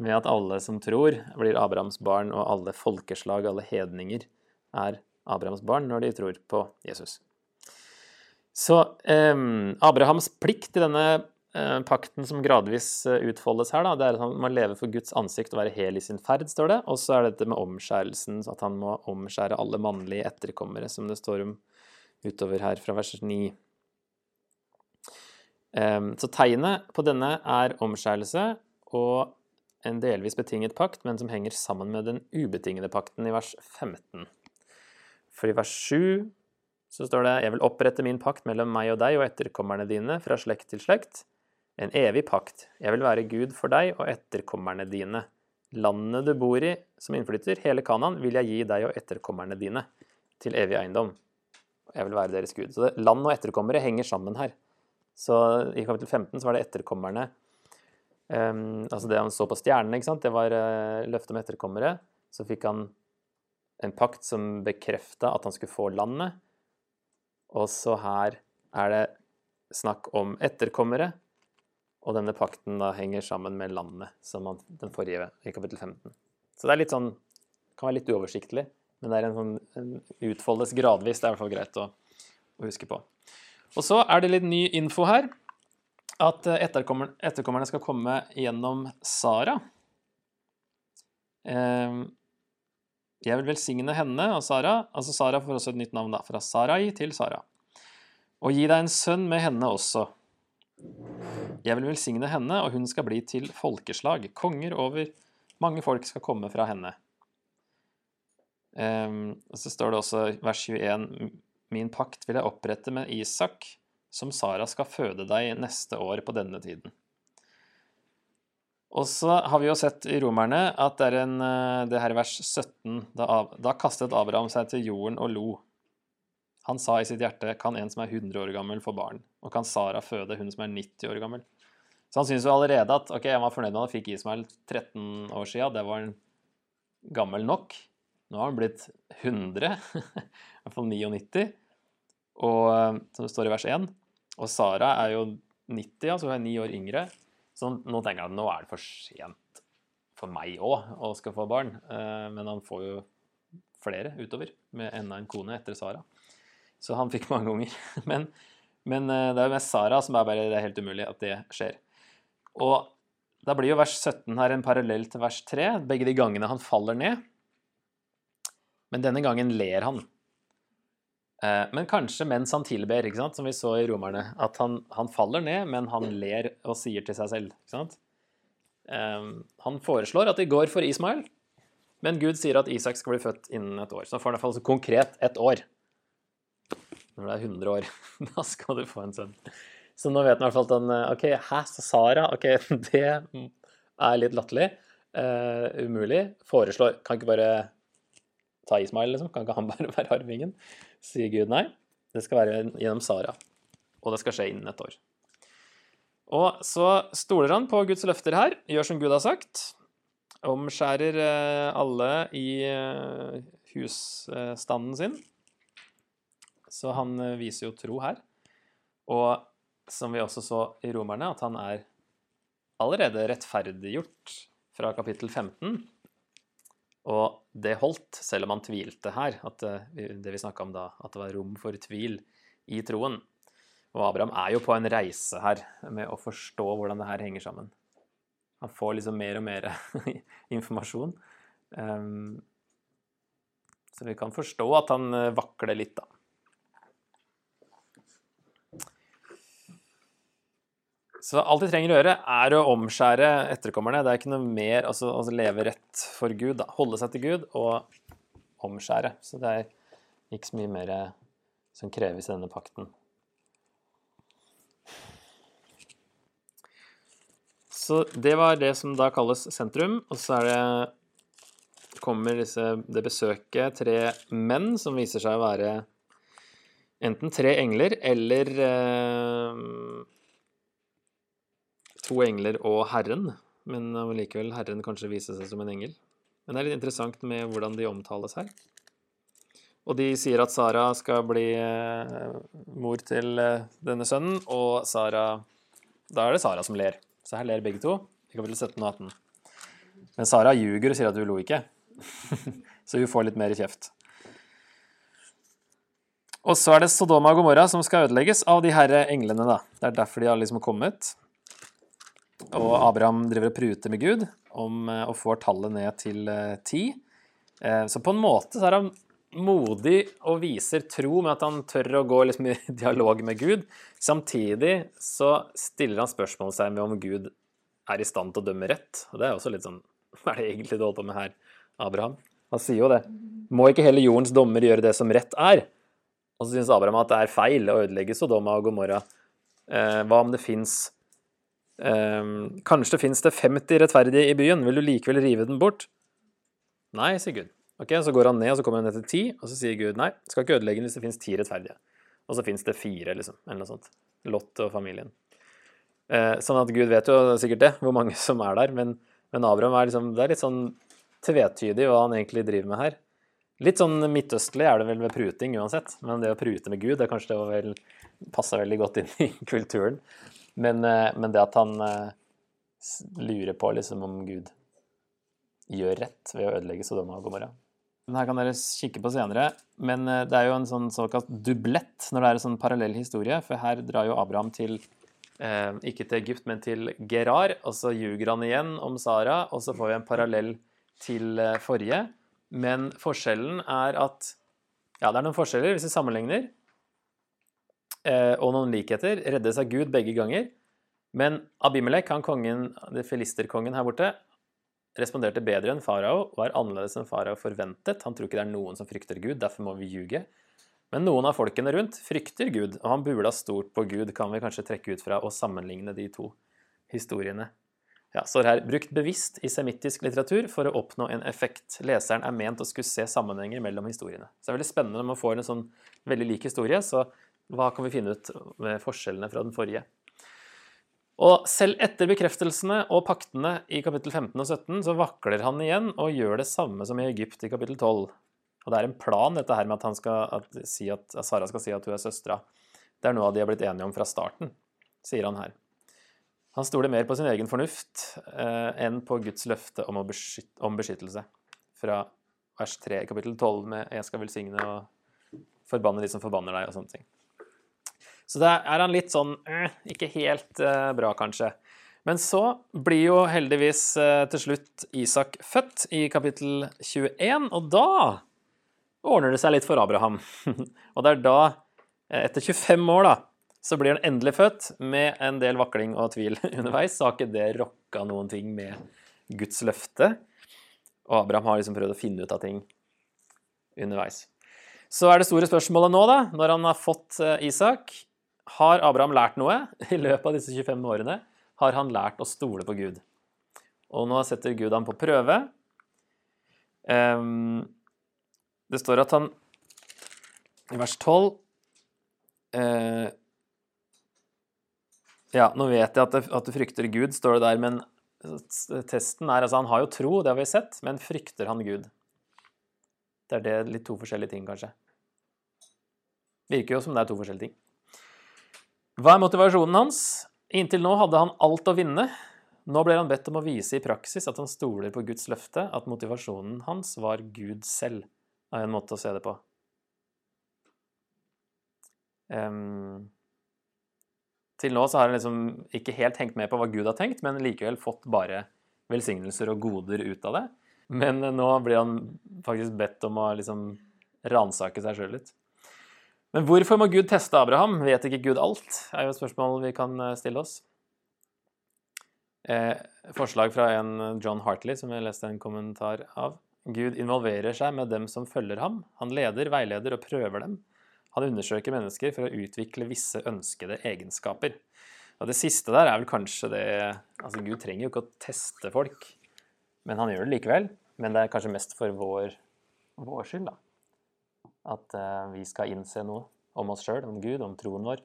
S1: Med at alle som tror, blir Abrahams barn, og alle folkeslag, alle hedninger, er Abrahams barn når de tror på Jesus. Så eh, Abrahams plikt i denne pakten som gradvis eh, utfoldes her, da, det er at han må leve for Guds ansikt og være hel i sin ferd, står det. Og så er det dette med omskjærelsen, at han må omskjære alle mannlige etterkommere, som det står om utover her fra vers 9. Så tegnet på denne er omskjærelse og en delvis betinget pakt, men som henger sammen med den ubetingede pakten i vers 15. For i vers 7 så står det Jeg vil opprette min pakt mellom meg og deg og etterkommerne dine fra slekt til slekt en evig pakt. Jeg vil være Gud for deg og etterkommerne dine. Landet du bor i som innflytter, hele Kanan, vil jeg gi deg og etterkommerne dine til evig eiendom. Jeg vil være deres Gud. Så det, land og etterkommere henger sammen her. Så i kapittel 15 så var det etterkommerne um, Altså det han så på stjernene, ikke sant, det var uh, løftet om etterkommere. Så fikk han en pakt som bekrefta at han skulle få landet. Og så her er det snakk om etterkommere og denne pakten da henger sammen med landet, som man, den forrige i kapittel 15. Så det er litt sånn, kan være litt uoversiktlig, men det er en sånn, utfoldes gradvis. Det er i hvert fall greit å, å, huske på. Og så er det litt ny info her. At eh, etterkommer, etterkommerne skal komme gjennom Sara. Eh, jeg vil velsigne henne og Sara. Altså Sara får også et nytt navn, da. Fra Sarai til Sara. Og gi deg en sønn med henne også. Jeg vil velsigne henne, og hun skal bli til folkeslag. Konger over mange folk skal komme fra henne. Um, og så står det også vers 21 Min pakt vil jeg opprette med Isak, som Sara skal føde deg neste år på denne tiden. Og så har vi jo sett i Romerne at det er en, eh, det her vers 17 da, da kastet Abraham seg til jorden og lo. Han sa i sitt hjerte, kan en som er 100 år gammel, få barn? Og kan Sara føde hun som er 90 år gammel? Så han syntes jo allerede at ok, han var fornøyd med at han fikk Ismael 13 år siden, det var han gammel nok. Nå har han blitt 100, i hvert fall 99, og, som det står i vers 1. Og Sara er jo 90, altså hun er ni år yngre. Så nå tenker han at nå er det for sent for meg òg å skal få barn. Eh, men han får jo flere utover, med enda en kone etter Sara. Så han fikk mange unger. Men, men eh, det er jo mest Sara som er bare det er helt umulig at det skjer. Og da blir jo vers 17 her en parallell til vers 3, begge de gangene han faller ned. Men denne gangen ler han. Eh, men kanskje mens han tilber, ikke sant? som vi så i Romerne. At han, han faller ned, men han ler og sier til seg selv. Ikke sant? Eh, han foreslår at de går for Ismael, men Gud sier at Isak skal bli født innen et år. Så han får i hvert fall konkret et år når du er 100 år. Da skal du få en sønn. Så nå vet han i hvert fall at han OK, hæ, så Sara? OK, det er litt latterlig. Uh, umulig. Foreslår Kan ikke bare ta Ismail, liksom? Kan ikke han bare være arvingen? Sier Gud nei. Det skal være gjennom Sara. Og det skal skje innen et år. Og så stoler han på Guds løfter her, gjør som Gud har sagt. Omskjærer eh, alle i eh, husstanden sin. Så han eh, viser jo tro her. Og som vi også så i Romerne, at han er allerede rettferdiggjort fra kapittel 15. Og det holdt, selv om han tvilte her, at eh, det vi snakka om da, at det var rom for tvil i troen. Og Abraham er jo på en reise her med å forstå hvordan det her henger sammen. Han får liksom mer og mer informasjon. Um, så vi kan forstå at han eh, vakler litt, da. Så alt de trenger å gjøre, er å omskjære etterkommerne. Det er ikke noe mer altså, altså leve rett for Gud. Da. Holde seg til Gud og omskjære. Så det er ikke så mye mer som kreves i denne pakten. Så det var det som da kalles sentrum. Og så er det kommer disse, det besøket tre menn som viser seg å være enten tre engler eller eh, to engler og Herren, men likevel Herren kanskje viser seg som en engel. Men det er litt interessant med hvordan de omtales her. Og de sier at Sara skal bli eh, mor til eh, denne sønnen, og Sara Da er det Sara som ler. Så her ler begge to i kapittel 17 og 18. Men Sara ljuger og sier at hun lo ikke. så hun får litt mer i kjeft. Og så er det Sodoma og Gomorra som skal ødelegges av de herre englene. da. Det er derfor de har liksom kommet. Og Abraham driver og pruter med Gud om, eh, og får tallet ned til eh, ti. Eh, så på en måte så er han modig og viser tro med at han tør å gå liksom i dialog med Gud. Samtidig så stiller han spørsmål seg med om Gud er i stand til å dømme rett. Og det er også litt sånn Hva er det egentlig du holder på med her, Abraham? Han sier jo det. Må ikke hele jordens dommer gjøre det som rett er? Og så syns Abraham at det er feil å ødelegge Sodoma og Gomorra. hva om det fins Um, kanskje finnes det 50 rettferdige i byen, vil du likevel rive den bort? Nei, sier Gud. Ok, Så går han ned, og så kommer han ned til 10, og så sier Gud nei, skal ikke ødelegge den hvis det finnes ti rettferdige. Og så finnes det fire, liksom, eller noe sånt. Lot og familien. Uh, sånn at Gud vet jo sikkert det, hvor mange som er der, men, men Abraham er liksom Det er litt sånn tvetydig hva han egentlig driver med her. Litt sånn midtøstlig er det vel med pruting uansett, men det å prute med Gud det kanskje det vel, passer veldig godt inn i kulturen. Men, eh, men, det at han eh, lurer på liksom om Gud gjør rett ved å ødelegge Sodoma og Gomorra. Den her kan dere kikke på senere, men eh, det er jo en sånn såkalt dublett når det er en sånn parallell historie, for her drar jo Abraham til eh, ikke til Egypt, men til Gerar, og så ljuger han igjen om Sara, og så får vi en parallell til forrige. Men forskjellen er at Ja, det er noen forskjeller hvis vi sammenligner. Eh, og noen likheter. Reddes av Gud begge ganger. Men Abimelek, han kongen, filisterkongen her borte, responderte bedre enn farao og er annerledes enn farao forventet. Han tror ikke det er noen som frykter Gud, derfor må vi ljuge. Men noen av folkene rundt frykter Gud, og han bula stort på Gud, kan vi kanskje trekke ut fra og sammenligne de to historiene. Ja, står her brukt bevisst i semittisk litteratur for å oppnå en effekt. Leseren er ment å skulle se sammenhenger mellom historiene. Så det er veldig spennende når man får en sånn veldig lik historie, så hva kan vi finne ut med forskjellene fra den forrige? Og selv etter bekreftelsene og paktene i kapittel 15 og 17 så vakler han igjen og gjør det samme som i Egypt i kapittel 12. Og det er en plan, dette her med at, han skal, at, si at, at Sara skal si at hun er søstera. Det er noe de har blitt enige om fra starten, sier han her. Han stoler mer på sin egen fornuft eh, enn på Guds løfte om, beskytte, om, beskyttelse. Fra vers 3 i kapittel 12 med 'Jeg skal velsigne og forbanne de som forbanner deg' og sånne ting. Så da er han litt sånn eh, ikke helt eh, bra, kanskje. Men så blir jo heldigvis eh, til slutt Isak født i kapittel 21, og da ordner det seg litt for Abraham. og det er da, etter 25 år, da, så blir han endelig født med en del vakling og tvil underveis. Så har ikke det rokka noen ting med Guds løfte. Og Abraham har liksom prøvd å finne ut av ting underveis. Så er det store spørsmålet nå, da, når han har fått Isak Har Abraham lært noe i løpet av disse 25 årene? Har han lært å stole på Gud? Og nå setter Gud ham på prøve. Det står at han i vers 12 eh, Ja, nå vet jeg at, du frykter Gud, står det der, men testen er altså Han har jo tro, det har vi sett, men frykter han Gud? Det er det litt to forskjellige ting, kanskje. Virker jo som det er to forskjellige ting. Hva er motivasjonen hans? Inntil nå hadde han alt å vinne. Nå blir han bedt om å vise i praksis at han stoler på Guds løfte, at motivasjonen hans var Gud selv er en måte å se det på. Um, til nå så har han liksom ikke helt hengt med på hva Gud har tenkt, men likevel fått bare velsignelser og goder ut av det. Men nå blir han faktisk bedt om å liksom ransake seg sjøl litt. Men hvorfor må Gud teste Abraham? Vet ikke Gud alt? er jo et spørsmål vi kan eh, stille oss. Eh, forslag fra en John Hartley, som jeg leste en kommentar av. Gud involverer seg med dem som følger ham. Han leder, veileder og prøver dem. Han undersøker mennesker for å utvikle visse ønskede egenskaper. Og Det siste der er vel kanskje det Altså, Gud trenger jo ikke å teste folk, men han gjør det likevel. Men det er kanskje mest for vår, vår skyld, da. At uh, vi skal innse noe om oss sjøl, om Gud, om troen vår.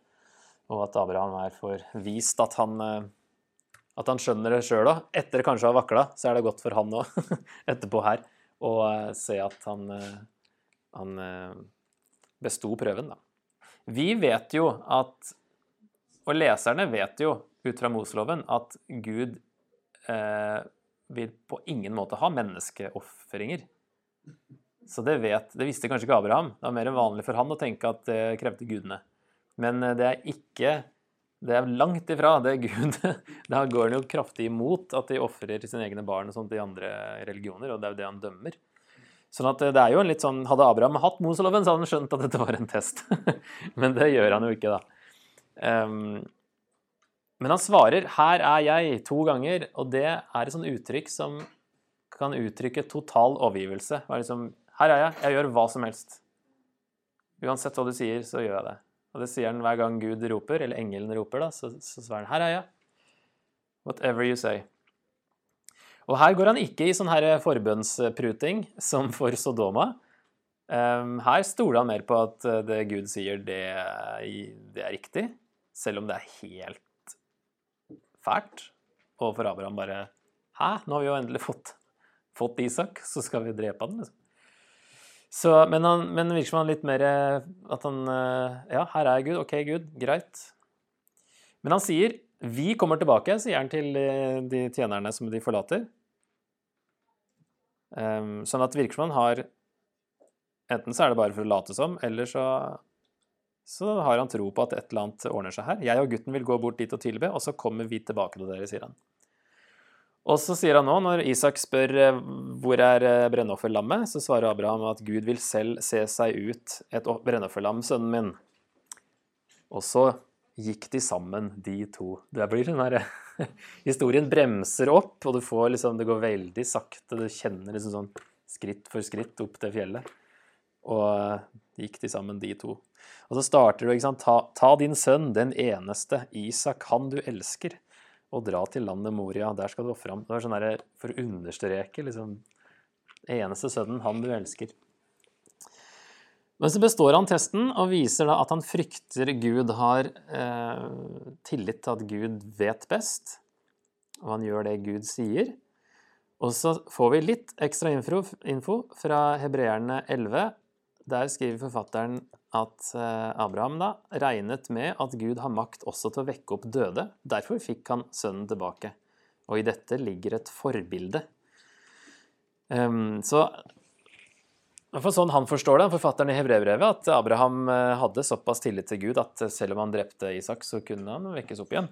S1: Og at Abraham er for vist at han, uh, at han skjønner det sjøl òg. Etter kanskje å ha vakla, så er det godt for han òg, etterpå her og eh, se at han, eh, han eh, besto prøven, da. Vi vet jo at Og leserne vet jo ut fra Moseloven at Gud eh, vil på ingen måte ha menneskeofringer. Så det, vet, det visste kanskje ikke Abraham. Det var mer vanlig for han å tenke at det krevde gudene. Men det er ikke Det er langt ifra det Gud Da går han jo kraftig imot at de ofrer sine egne barn og sånt i andre religioner, og det er jo det han dømmer. Sånn at det er jo en litt sånn, Hadde Abraham hatt Moseloven, så hadde han skjønt at dette var en test. men det gjør han jo ikke, da. Um, men han svarer 'her er jeg' to ganger, og det er et sånt uttrykk som kan uttrykke total overgivelse. Liksom, 'Her er jeg, jeg gjør hva som helst'. Uansett hva du sier, så gjør jeg det. Og det sier han hver gang Gud roper, eller engelen roper, da, så, så svarer han 'Her er jeg'. Whatever you say. Og her går han ikke i sånn her forbønnspruting som for Sodoma. Ehm, her stoler han mer på at eh, det Gud sier, det, det er riktig, selv om det er helt fælt. Og for Abraham bare Hæ, nå har vi jo endelig fått, fått Isak, så skal vi drepe han, liksom. Så, men, han, men virker som han litt mer at han eh, Ja, her er Gud. OK, Gud. Greit. Men han sier 'Vi kommer tilbake', sier han til eh, de tjenerne som de forlater. Um, sånn at det virker som han har Enten så er det bare for å late som, eller så, så har han tro på at et eller annet ordner seg her. Jeg og gutten vil gå bort dit og tilbe, og så kommer vi tilbake til dere, sier han. Og så sier han nå, når Isak spør eh, hvor er eh, brennofferlammet, så svarer Abraham at Gud vil selv se seg ut et brennofferlam, sønnen min. Og så gikk de sammen, de to. Det blir den derre Historien bremser opp, og du får liksom, det går veldig sakte. Du kjenner liksom sånn skritt for skritt opp til fjellet. Og gikk de sammen, de to. Og så starter du, ikke sant, ta, ta din sønn, den eneste, Isak, han du elsker, og dra til landet Moria. Der skal du ofre ham. Det var sånn der, for å understreke liksom Eneste sønnen, han du elsker. Men så består han testen og viser da at han frykter Gud, har eh, tillit til at Gud vet best, og han gjør det Gud sier. Og så får vi litt ekstra info, info fra hebreerne 11. Der skriver forfatteren at eh, Abraham da regnet med at Gud har makt også til å vekke opp døde. Derfor fikk han sønnen tilbake. Og i dette ligger et forbilde. Um, så for sånn han forstår det, forfatteren i Hebrevbrevet, at Abraham eh, hadde såpass tillit til Gud at selv om han drepte Isak, så kunne han vekkes opp igjen.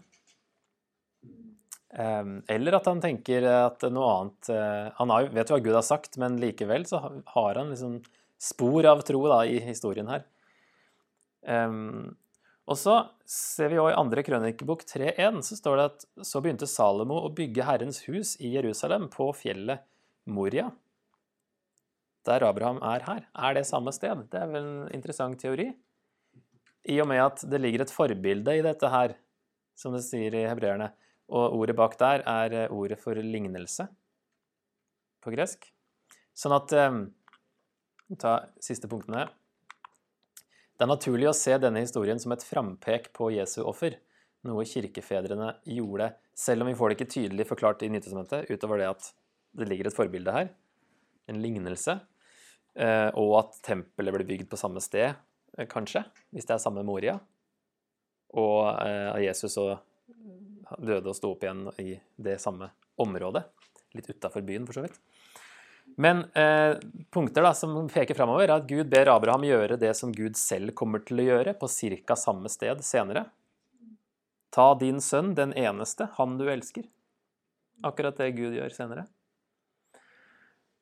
S1: Eller at han tenker at noe annet eh, Han vet jo hva Gud har sagt, men likevel så har han liksom spor av tro da, i historien her. Og så ser vi også i andre krønikebok 3.1 så står det at så begynte Salomo å bygge Herrens hus i Jerusalem på fjellet Moria der Abraham er her. Er det samme sted? Det er vel en interessant teori. I og med at det ligger et forbilde i dette her, som det sier i hebreerne. Og ordet bak der er eh, ordet for lignelse på gresk. Sånn at Ta siste punktene. Det er naturlig å se denne historien som et frampek på Jesu offer, noe kirkefedrene gjorde, selv om vi får det ikke tydelig forklart i Nytestamentet, utover det at det ligger et forbilde her, en lignelse. Eh, og at tempelet ble bygd på samme sted, eh, kanskje, hvis det er samme Moria. Og av Jesus Jesus døde og sto opp igjen i det samme området. Litt utafor byen, for så vidt. Men eh, punkter da, som peker framover, er at Gud ber Abraham gjøre det som Gud selv kommer til å gjøre, på ca. samme sted senere. Ta din sønn, den eneste, han du elsker. Akkurat det Gud gjør senere.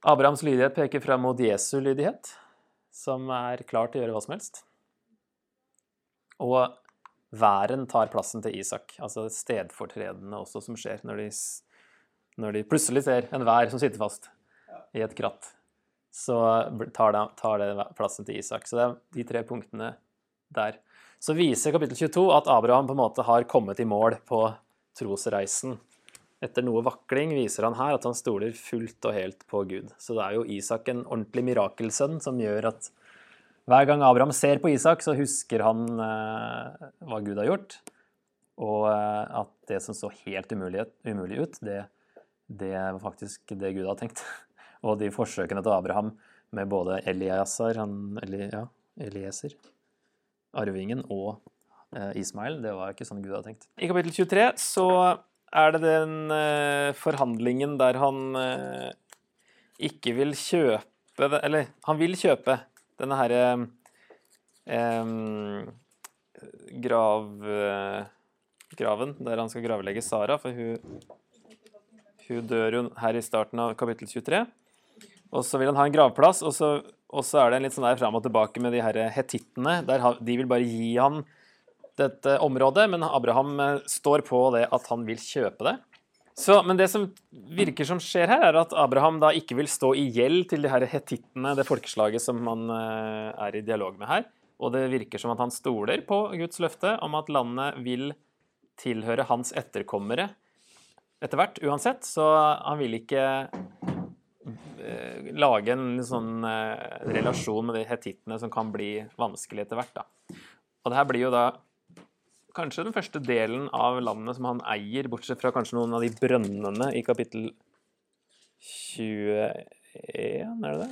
S1: Abrahams lydighet peker fram mot Jesu lydighet, som er klar til å gjøre hva som helst. Og væren tar plassen til Isak, altså stedfortredende også som skjer når de, når de plutselig ser en vær som sitter fast i et kratt. Så tar det, tar det plassen til Isak. Så det er de tre punktene der. Så viser kapittel 22 at Abraham på en måte har kommet i mål på trosreisen etter noe vakling viser han her at han stoler fullt og helt på Gud. Så det er jo Isak en ordentlig mirakelsønn som gjør at hver gang Abraham ser på Isak, så husker han eh, hva Gud har gjort. Og eh, at det som så helt umulig, umulig ut, det, det, var faktisk det Gud har tenkt. Og de forsøkene til Abraham med både Eliasar, han, Eli, ja, Elieser, arvingen, og eh, Ismail, det var ikke sånn Gud hadde tenkt. I kapittel 23 så er det den eh, forhandlingen der han eh, ikke vil kjøpe Eller han vil kjøpe denne herre grav, uh, graven der han skal gravlegge Sara, for hun, hun dør jo her i starten av kapittel 23. Og så vil han ha en gravplass, og så, og så er det en litt sånn der fram og tilbake med de her hetittene. De vil bare gi han dette området, men Abraham eh, står på det at han vil kjøpe det. Så, men det som virker som skjer her, er at Abraham da ikke vil stå i gjeld til de her hetittene, det folkeslaget som han eh, er i dialog med her. Og det virker som at han stoler på Guds løfte om at landet vil tilhøre hans etterkommere etter hvert, uansett. Så han vil ikke lage en sånn relasjon med de hetittene som kan bli vanskelig etter hvert. da. Og det her blir jo da kanskje den første delen av landet som han eier, bortsett fra kanskje noen av de brønnene i kapittel 21, er det det?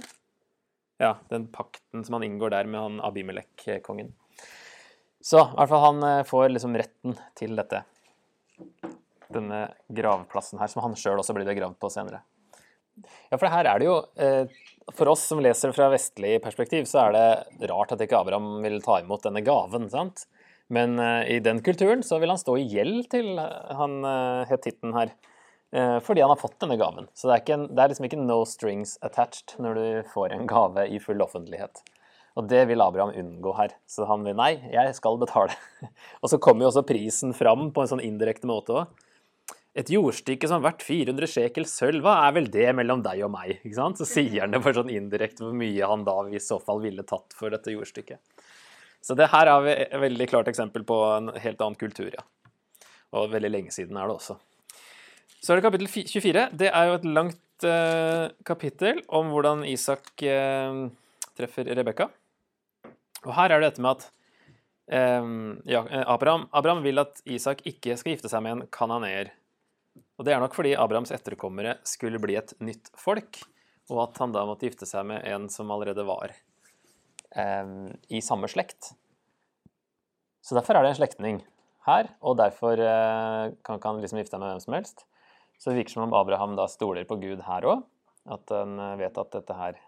S1: Ja, den pakten som han inngår der med han Abimelek-kongen. Så i hvert fall han eh, får liksom retten til dette. Denne gravplassen her, som han sjøl også blir begravd på senere. Ja, for her er det jo eh, For oss som leser fra vestlig perspektiv, så er det rart at ikke Abraham vil ta imot denne gaven. sant? Men uh, i den kulturen så vil han stå i gjeld til uh, han hetitten her. Fordi han har fått denne gaven. Så det er, en, det er, liksom ikke no strings attached når du får en gave i full offentlighet. Og det vil Abraham unngå her. Så han vil nei, jeg skal betale. Og så kommer jo også prisen fram på en sånn indirekte måte òg. Et jordstykke som vært 400 shekel sølv, hva er vel det mellom deg og meg? Ikke sant? Så sier han det for sånn indirekte hvor mye han da i så fall ville tatt for dette jordstykket. Så det her er et veldig klart eksempel på en helt annen kultur, ja. Og veldig lenge siden er det også. Så er det kapittel 24. Det er jo et langt uh, kapittel om hvordan Isak uh, treffer Rebekka. Og her er det dette med at um, ja, Abraham, Abraham, vil at Isak ikke skal gifte seg med en kananeer. Og det er nok fordi Abrahams etterkommere skulle bli et nytt folk, og at han da måtte gifte seg med en som allerede var eh, i samme slekt. Så derfor er det en slektning her, og derfor eh, kan ikke han liksom gifte seg med hvem som helst. Så det virker som om Abraham da stoler på Gud her òg, at han vet at dette her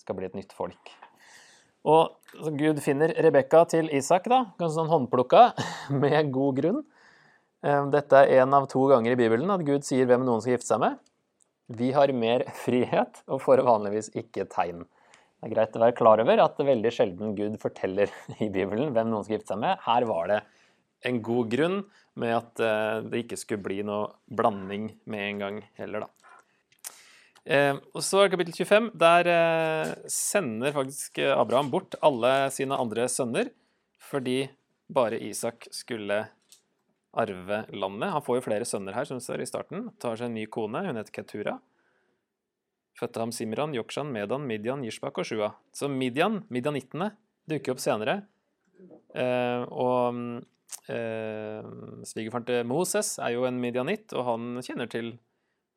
S1: skal bli et nytt folk. Og Gud finner Rebekka til Isak, da, ganske sånn håndplukka, med god grunn. Dette er en av to ganger i Bibelen at Gud sier hvem noen skal gifte seg med. Vi har mer frihet og får vanligvis ikke tegn. Det er greit å være klar over at det veldig sjelden Gud forteller i Bibelen hvem noen skal gifte seg med. Her var det en god grunn med at eh, det ikke skulle bli noe blanding med en gang heller, da. Eh, og så er det kapittel 25. Der eh, sender faktisk Abraham bort alle sine andre sønner fordi bare Isak skulle arve landet. Han får jo flere sønner her, som det står i starten. Tar seg en ny kone, hun heter Ketura. Fødte ham Simran, Yokshan, Medan, Midian, Yishbak og Shua. Så Midian, midianittene, dukker opp senere. Eh, og eh, svigerfaren til Moses er jo en midianitt, og han kjenner til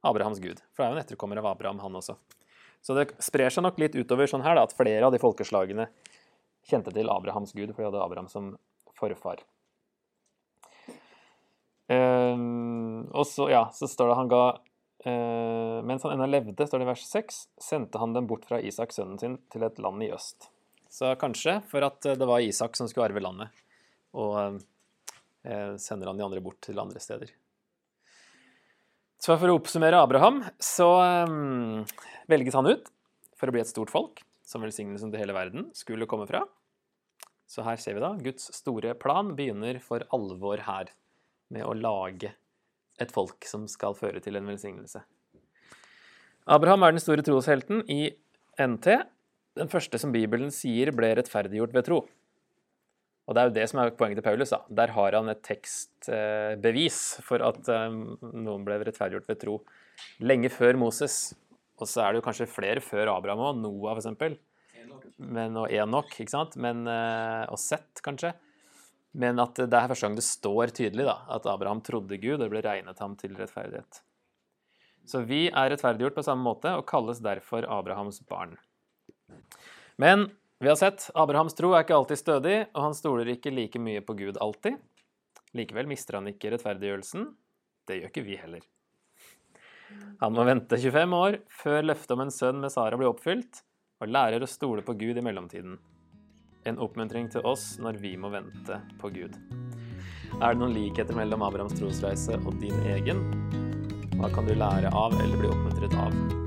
S1: Abrahams gud. For det er jo en etterkommer av Abraham, han også. Så det sprer seg nok litt utover sånn her da, at flere av de folkeslagene kjente til Abrahams gud, for de hadde Abraham som forfar. Um, og så, ja, så står det han ga uh, Mens han ennå levde, står det i vers 6, sendte han dem bort fra Isak, sønnen sin, til et land i øst. Så kanskje for at det var Isak som skulle arve landet, og uh, sender han de andre bort til andre steder. Så for å oppsummere Abraham, så um, velges han ut for å bli et stort folk, som velsignelsen til hele verden skulle komme fra. Så her ser vi da Guds store plan begynner for alvor her, med å lage et folk som skal føre til en velsignelse. Abraham er den store troshelten i NT, den første som Bibelen sier ble rettferdiggjort ved tro. Og det er jo det som er poenget til Paulus. da. Der har han et tekstbevis for at eh, noen ble rettferdiggjort ved tro lenge før Moses. Og så er det jo kanskje flere før Abraham òg, Noah f.eks. Men, og Enok, ikke sant? Men, eh, og Sett, kanskje. Men at det er første gang det står tydelig da, at Abraham trodde Gud og det ble regnet ham til rettferdighet. Så vi er rettferdiggjort på samme måte og kalles derfor Abrahams barn. Men vi har sett Abrahams tro er ikke alltid stødig, og han stoler ikke like mye på Gud alltid. Likevel mister han ikke rettferdiggjørelsen. Det gjør ikke vi heller. Han må vente 25 år før løftet om en sønn med Sara blir oppfylt, og lærer å stole på Gud i mellomtiden. En oppmuntring til oss når vi må vente på Gud. Er det noen likheter mellom Abrahams trosreise og din egen? Hva kan du lære av eller bli oppmuntret av?